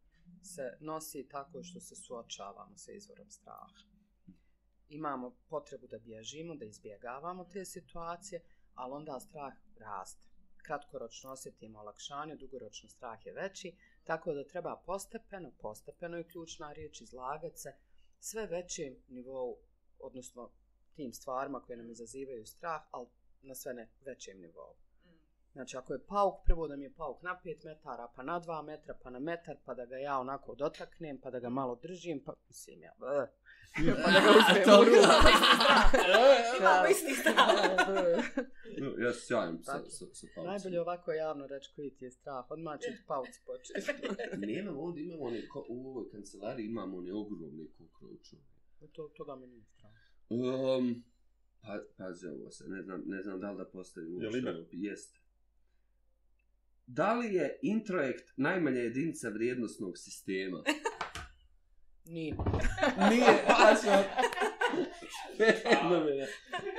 se nosi tako što se suočavamo sa izvorom straha. Imamo potrebu da bježimo, da izbjegavamo te situacije, ali onda strah raste. Kratkoročno osjetimo olakšanje, dugoročno strah je veći, tako da treba postepeno, postepeno je ključna riječ, izlagati se sve većem nivou, odnosno tim stvarima koje nam izazivaju strah, ali na sve ne većem nivou. Znači, ako je pauk, prvo da mi je pauk na 5 metara, pa na 2 metra, pa na metar, pa da ga ja onako dotaknem, pa da ga malo držim, pa mislim ja, uh, pa da ga uzmem u ruku. Imamo isti strah. No, ja se sjajam sa, sa, sa paucima. Najbolje ovako javno reći koji ti je strah, odmah će ti pauc početi. Nemamo ovdje, imamo one, u ovoj kancelariji imamo one ogromne kokročove. to, toga mi nije strah. Um, pa, pazi ovo se, ne znam, ne znam da li da postavim Je li uopšte ime? ovo, Jeste. Da li je introjekt najmanja jedinica vrijednostnog sistema? Nije. Nije, pazi ovo.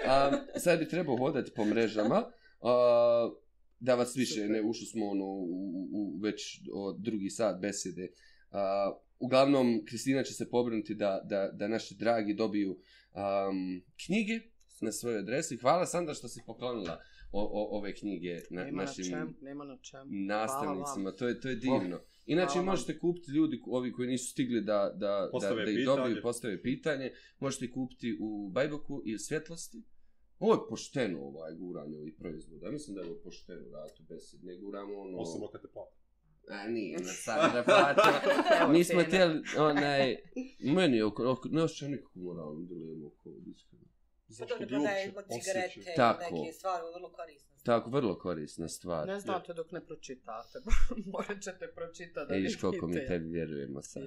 Um, sad bi trebao hodati po mrežama. Uh, da vas više, Super. ne, ušli smo ono, u, u, u već o, drugi sat besede. Uh, uglavnom, Kristina će se pobrinuti da, da, da naši dragi dobiju um, knjige na svojoj adresi. Hvala Sandra što si poklonila o, o, ove knjige na, Nema na našim čem, nema na čem. nastavnicima. To je, to je divno. Inače, Hvala vam. možete kupiti ljudi, ovi koji nisu stigli da, da, da, Postave da ih dobiju, postave pitanje. Možete kupiti u Bajboku i u Svjetlosti. Ovo je pošteno ovaj guranje ovih proizvoda. Mislim da je ovo pošteno raditi u besed. Ne guramo ono... Osim kad te plati. A nije, na Sandra plaća. Mi smo htjeli, onaj, meni je oko, oko, ne osjećam nikakvu moralnu dilemu oko ovog iskreno. Zašto bi uopće i Tako. neke stvari, vrlo korisno. Tako, vrlo korisna stvar. Ne znate dok ne pročitate. Morat ćete pročitati da E, viš koliko mi tebi vjerujemo sad.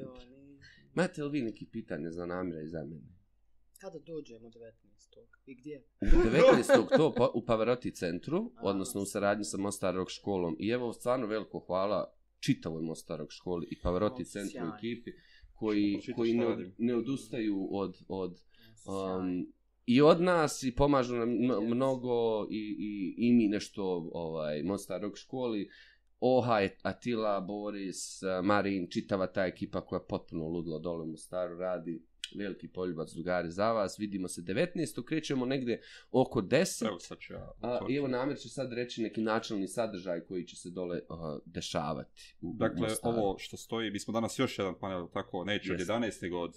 Imate li vi neki pitanja za namira i za mene? Kada dođemo 19. I gdje? 19. to pa, u Pavaroti centru, A. odnosno u saradnji sa Mostar Rock školom. I evo, stvarno veliko hvala čitavoj Mostar Rock školi i Pavaroti O, centru sjajno. ekipi koji, koji ne, od, ne odustaju od, od um, i od nas i pomažu nam mnogo i, i, i mi nešto ovaj, Mostar Rock školi. Ohaj, Atila, Boris, Marin, čitava ta ekipa koja potpuno ludilo dole u Mostaru radi. Veliki poljubac, drugari, za vas. Vidimo se 19. Krećemo negde oko 10. Evo sad ću ja. A. I evo namjer će sad reći neki načelni sadržaj koji će se dole uh, dešavati. U, u Dakle, Mostaru. ovo što stoji, mi smo danas još jedan panel, tako, neće od Jeste. 11. nego od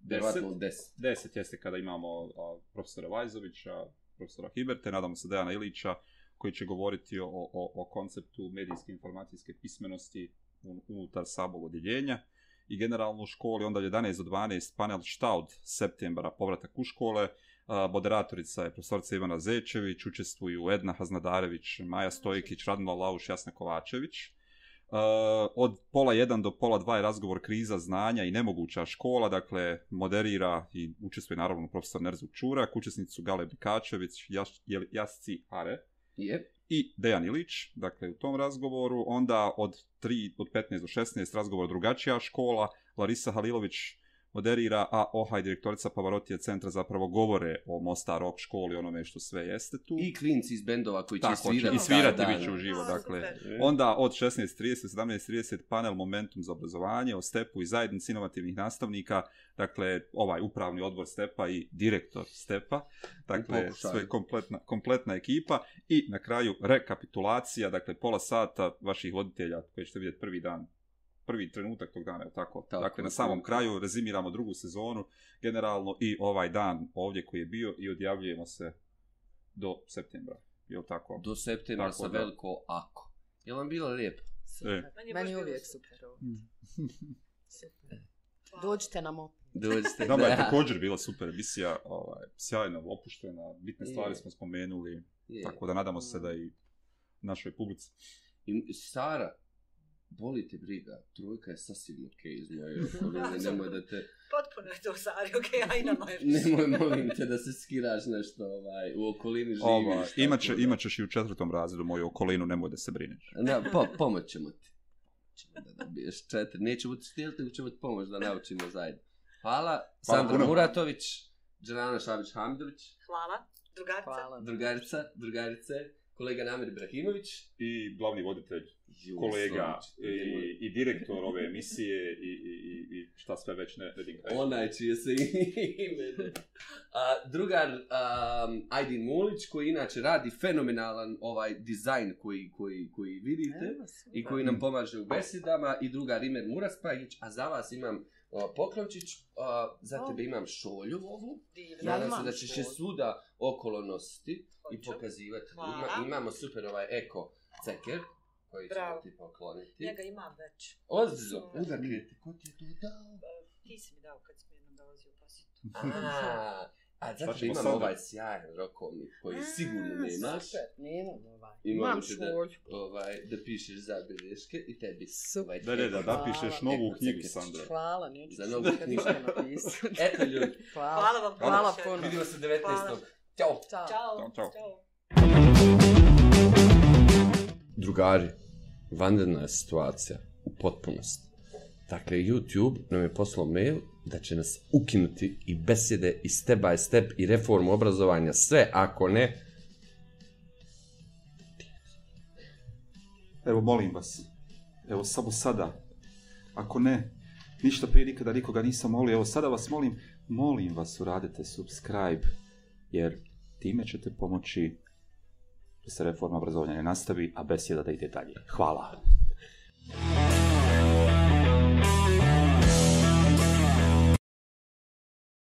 Verovatno 10. u 10. 10 jeste kada imamo a, profesora Vajzovića, profesora Hiberte, nadamo se Dejana Ilića, koji će govoriti o, o, o konceptu medijske informacijske pismenosti un- unutar samog odjeljenja i generalno u školi, onda 11 do 12 panel šta od septembra povratak u škole, moderatorica je profesorica Ivana Zečević, učestvuju Edna Haznadarević, Maja Stojkić, Radmila Lauš, Jasna Kovačević. Uh, od pola jedan do pola dva je razgovor kriza znanja i nemoguća škola, dakle moderira i učestvuje naravno profesor Nerzu Čurak, učesnicu Gale Bikačević, Jas, Jasci Are Je i Dejan Ilić, dakle u tom razgovoru, onda od 3 od 15 do 16 razgovor drugačija škola, Larisa Halilović moderira, a Ohaj direktorica Pavarotije centra zapravo govore o Mostar Rock školi, onome što sve jeste tu. I klinci iz bendova koji će Tako, svirati. i svirati bit će uživo, A, dakle. super. Onda od 16.30, 17.30 panel Momentum za obrazovanje o Stepu i zajednici inovativnih nastavnika, dakle ovaj upravni odbor Stepa i direktor Stepa, dakle sve kompletna, kompletna ekipa i na kraju rekapitulacija, dakle pola sata vaših voditelja koje ćete vidjeti prvi dan prvi trenutak tog dana, je tako? Tako, dakle, na samom kraju rezimiramo drugu sezonu, generalno i ovaj dan ovdje koji je bio i odjavljujemo se do septembra, je li tako? Do septembra Tako sa da. veliko ako. Je li vam bilo lijepo? Super. E. Meni je Meni je uvijek super. super ovo. Mm. Super. Dođite nam opet. Dođite. Nama je Da. također bila super emisija, ovaj, sjajna, opuštena, bitne Je. stvari smo spomenuli, Je. tako da nadamo se da i našoj publici. I Sara, boli te briga, trojka je sasvim okej iz moje okoline, nemoj da te, Potpuno je to Sari, okej, a i nama je. nemoj molim te da se skiraš nešto ovaj, u okolini živiš. Ova, tako imat, će, da. imat ćeš i u četvrtom razredu moju okolinu, nemoj da se brineš. Da, po, pomoć ćemo ti. Ćemo da dobiješ četiri. Nećemo ti stijeliti, nego ćemo ti pomoć da naučimo zajedno. Hvala. Sandra puno. Muratović, Džanana Šabić-Hamidović, Hvala. Drugarica. Hvala. drugarica, drugarice, kolega Namir Ibrahimović. I glavni voditelj, Ju, kolega i, i direktor ove emisije i, i, i, i šta sve već ne, digne. Onaj čije se ime. A, drugar um, Aydin Mulić koji inače radi fenomenalan ovaj dizajn koji, koji, koji vidite Evo, i koji nam pomaže u besedama i drugar Imer Muraspajić, a za vas imam o, Poklončić, a, za O. tebe imam šolju ovu. Divno. Nadam se imam da ćeš je svuda okolo nositi i pokazivati. Hvala. Ima, imamo super ovaj eko ceker koji ćemo Bravo. ti pokloniti. Njega imam već. Ozbiljno, ti, ko ti je to dao? E, Ti si mi dao kad si mi jednom dolazio u posjetu. A, a zato ćemo imam sada? ovaj sjajan rokovnik koji A, sigurno nemaš. Super, nemam ovaj. Imam Imam ti da-. Ovaj, da pišeš zabilješke i tebi. Super. ovaj Da, da, da, da pišeš novu eko knjigu. Sandra. Hvala, neću Za novu novu knjigu. Eto ljudi, Hvala. Hvala vam. Hvala puno. vidimo se 19. Ćao. Ćao. Ćao. Ćao. Ćao. Drugari, vanredna je situacija u potpunosti. Dakle, YouTube nam je poslao mail da će nas ukinuti i besjede i step by step i reformu obrazovanja, sve ako ne, Evo, molim vas. Evo, samo sada. Ako ne, ništa prije nikada nikoga nisam molio. Evo, sada vas molim, molim vas uradite subscribe. Jer Time ćete pomoći da se reforma obrazovanja ne nastavi, a besjeda da ide dalje. Hvala.